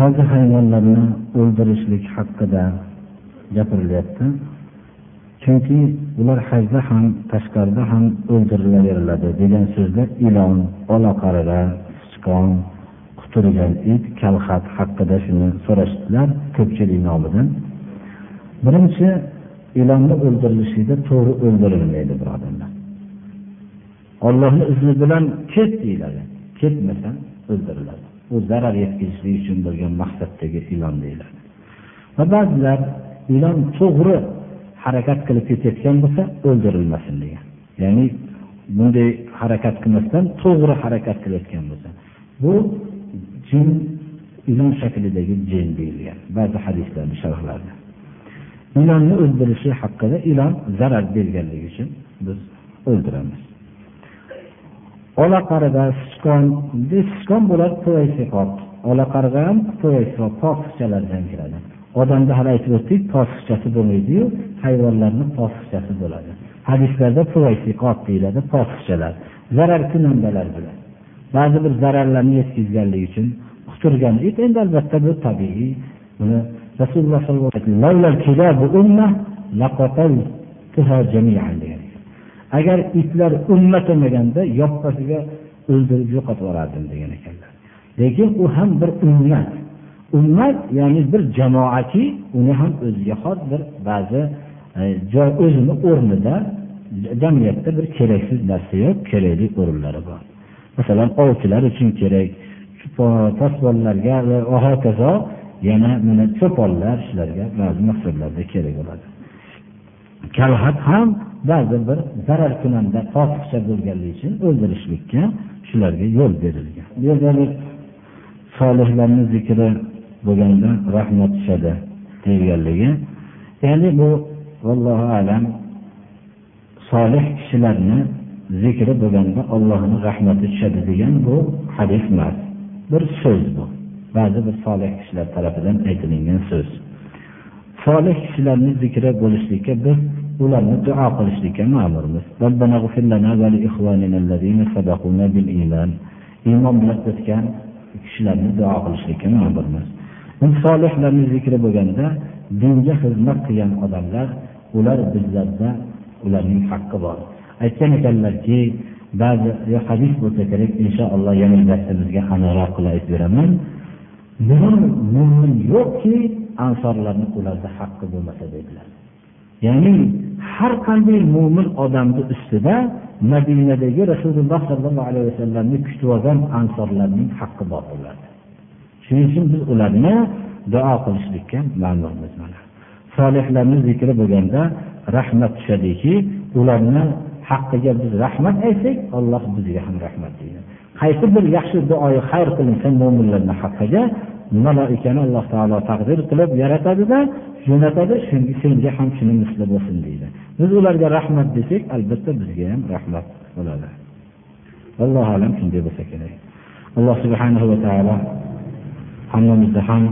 ba'zi hayvonlarni o'ldirishlik haqida gapirilyapti. Chunki ular hajda ham tashqarida ham o'ldirilaveriladi degan so'zlar ilon olaqarg'a sichqon quturgan it kalxat haqida shuni so'rashdilar ko'pchilik nomidan. Birinchi ilonni o'ldirilishida to'g'ri o'ldirilmaydi birodarlar. Ollohni izni bilan ket deyiladi. Ketmasa o'ldiriladi. U zarar yetkazishlik uchun bo'lgan maqsaddagi ilon deyiladi. Va ba'zilar ilon to'g'ri harakat qilib ketayotgan bo'lsa o'ldirilmasin degan. Ya'ni bunday harakat qilmasdan to'g'ri harakat qilayotgan bo'lsa. Bu jin ilon shaklidagi jin deyilgan ba'zi hadislarni sharhlarida ilonni o'ldirishi haqida ilon zarar berganligi uchun biz o'ldiramiz. Olaqarg'a sichqon sichqon bo'ladi olaqarg'a ham to'ysiqot kiradi. Odamda hali aytib o'tdik tosiqchasi bo'lmaydiyu hayvonlarni tosiqchasi bo'ladi. Hadislarda deyiladi tosiqchalar zarar kunandalar bilan. Ba'zi bir zararlarni yetkazganligi uchun quturgan it endi albatta bu tabiiy buni rasululloh sollallohu alayhi vasallam agar itlar ummat bo'lmaganda yoppasiga o'ldirib yo'qotib yuborardim degan ekanlar. Lekin u ham bir ummat. Ummat ya'ni bir jamoaki uni ham o'ziga xos bir ba'zi e, joy o'zini o'rnida jamiyatda bir keraksiz narsa yo'q kerakli o'rinlari bor. Masalan ovchilar uchun kerak posbonlarga va hokazo yana mana cho'ponlar shularga ba'zi maqsadlarda kerak bo'ladi. Kalxat ham ba'zi bir zarar kunanda topiqcha bo'lganligi uchun o'ldirishlikka shularga yo'l berilgan. Bu yerda solihlarni zikri bo'lganda rahmat tushadi deyilganligi. Ya'ni bu vallohu alam solih kishilarni zikri bo'lganda ollohni rahmati tushadi degan bu hadis emas. Bir so'z bu. Ba'zi bir solih kishilar tarafidan aytilingan so'z. Solih kishilarni zikri bo'lishlikka biz ularni duo qilishlikka ma'murmiz. Iymon bilan o'tgan kishilarni duo qilishlikka ma'murmiz. Solihlarni zikri bo'lganda dinga xizmat qilgan odamlar ular bizlarda ularning haqqi bor. Aytgan ekanlarki ba'zi hadis bo'lsa kerak inshaalloh yana darsimizga aniqroq qilib aytib beraman. Biror mo'min yo'qki ansorlarni ularda haqqi bo'lmasa dedilar. Ya'ni har qanday mo'min odamni ustida madinadagi rasululloh sollallohu alayhi vasallamni kutib olgan ansorlarning haqqi bor bo'lardi shuning uchun biz ularni duo qilishlikka ma'murmiz mana. Solihlarni zikri bo'lganda rahmat tushadiki ularni haqqiga biz rahmat aytsak alloh bizga ham rahmat deydi. Qaysi bir yaxshi duoyi xayr qilinsa mo'minlarni haqqiga maloikani alloh taolo taqdir qilib yaratadida jo'natadi senga ham shuni misli bo'lsin deydi. Biz ularga rahmat desak albatta bizga ham rahmat bo'ladi. Allohu alam shunday bo'lsa kerak. Alloh subhanahu va taolo hammamizni ham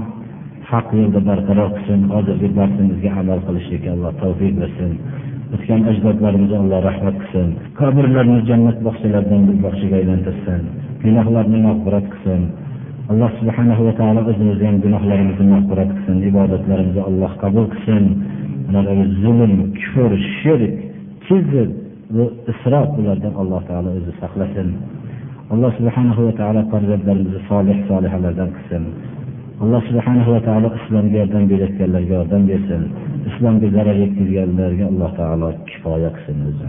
haq yo'lda barqaror qilsin hozirgi darsimizga amal qilishlikka alloh tavfiq bersin. O'tgan ajdodlarimizga alloh rahmat qilsin. Qabrlarni jannat bog'chalaridan bir bog'chaga aylantirsin. Gunohlarni mag'firat qilsin. Alloh subhanahu va taolo o'zimizni ham gunohlarimizni mag'firat qilsin ibodatlarimizni alloh qabul qilsin. Zulm kufr shirk kizr va isrof bulardan alloh taolo o'zi saqlasin. Alloh subhanahu va taolo farzandlarimizni solih solihalardan qilsin. Alloh subhanahu va taolo islomga yordam berayotganlarga yordam bersin. Islomga zarar yetkazganlarga alloh taolo kifoya qilsin o'zi.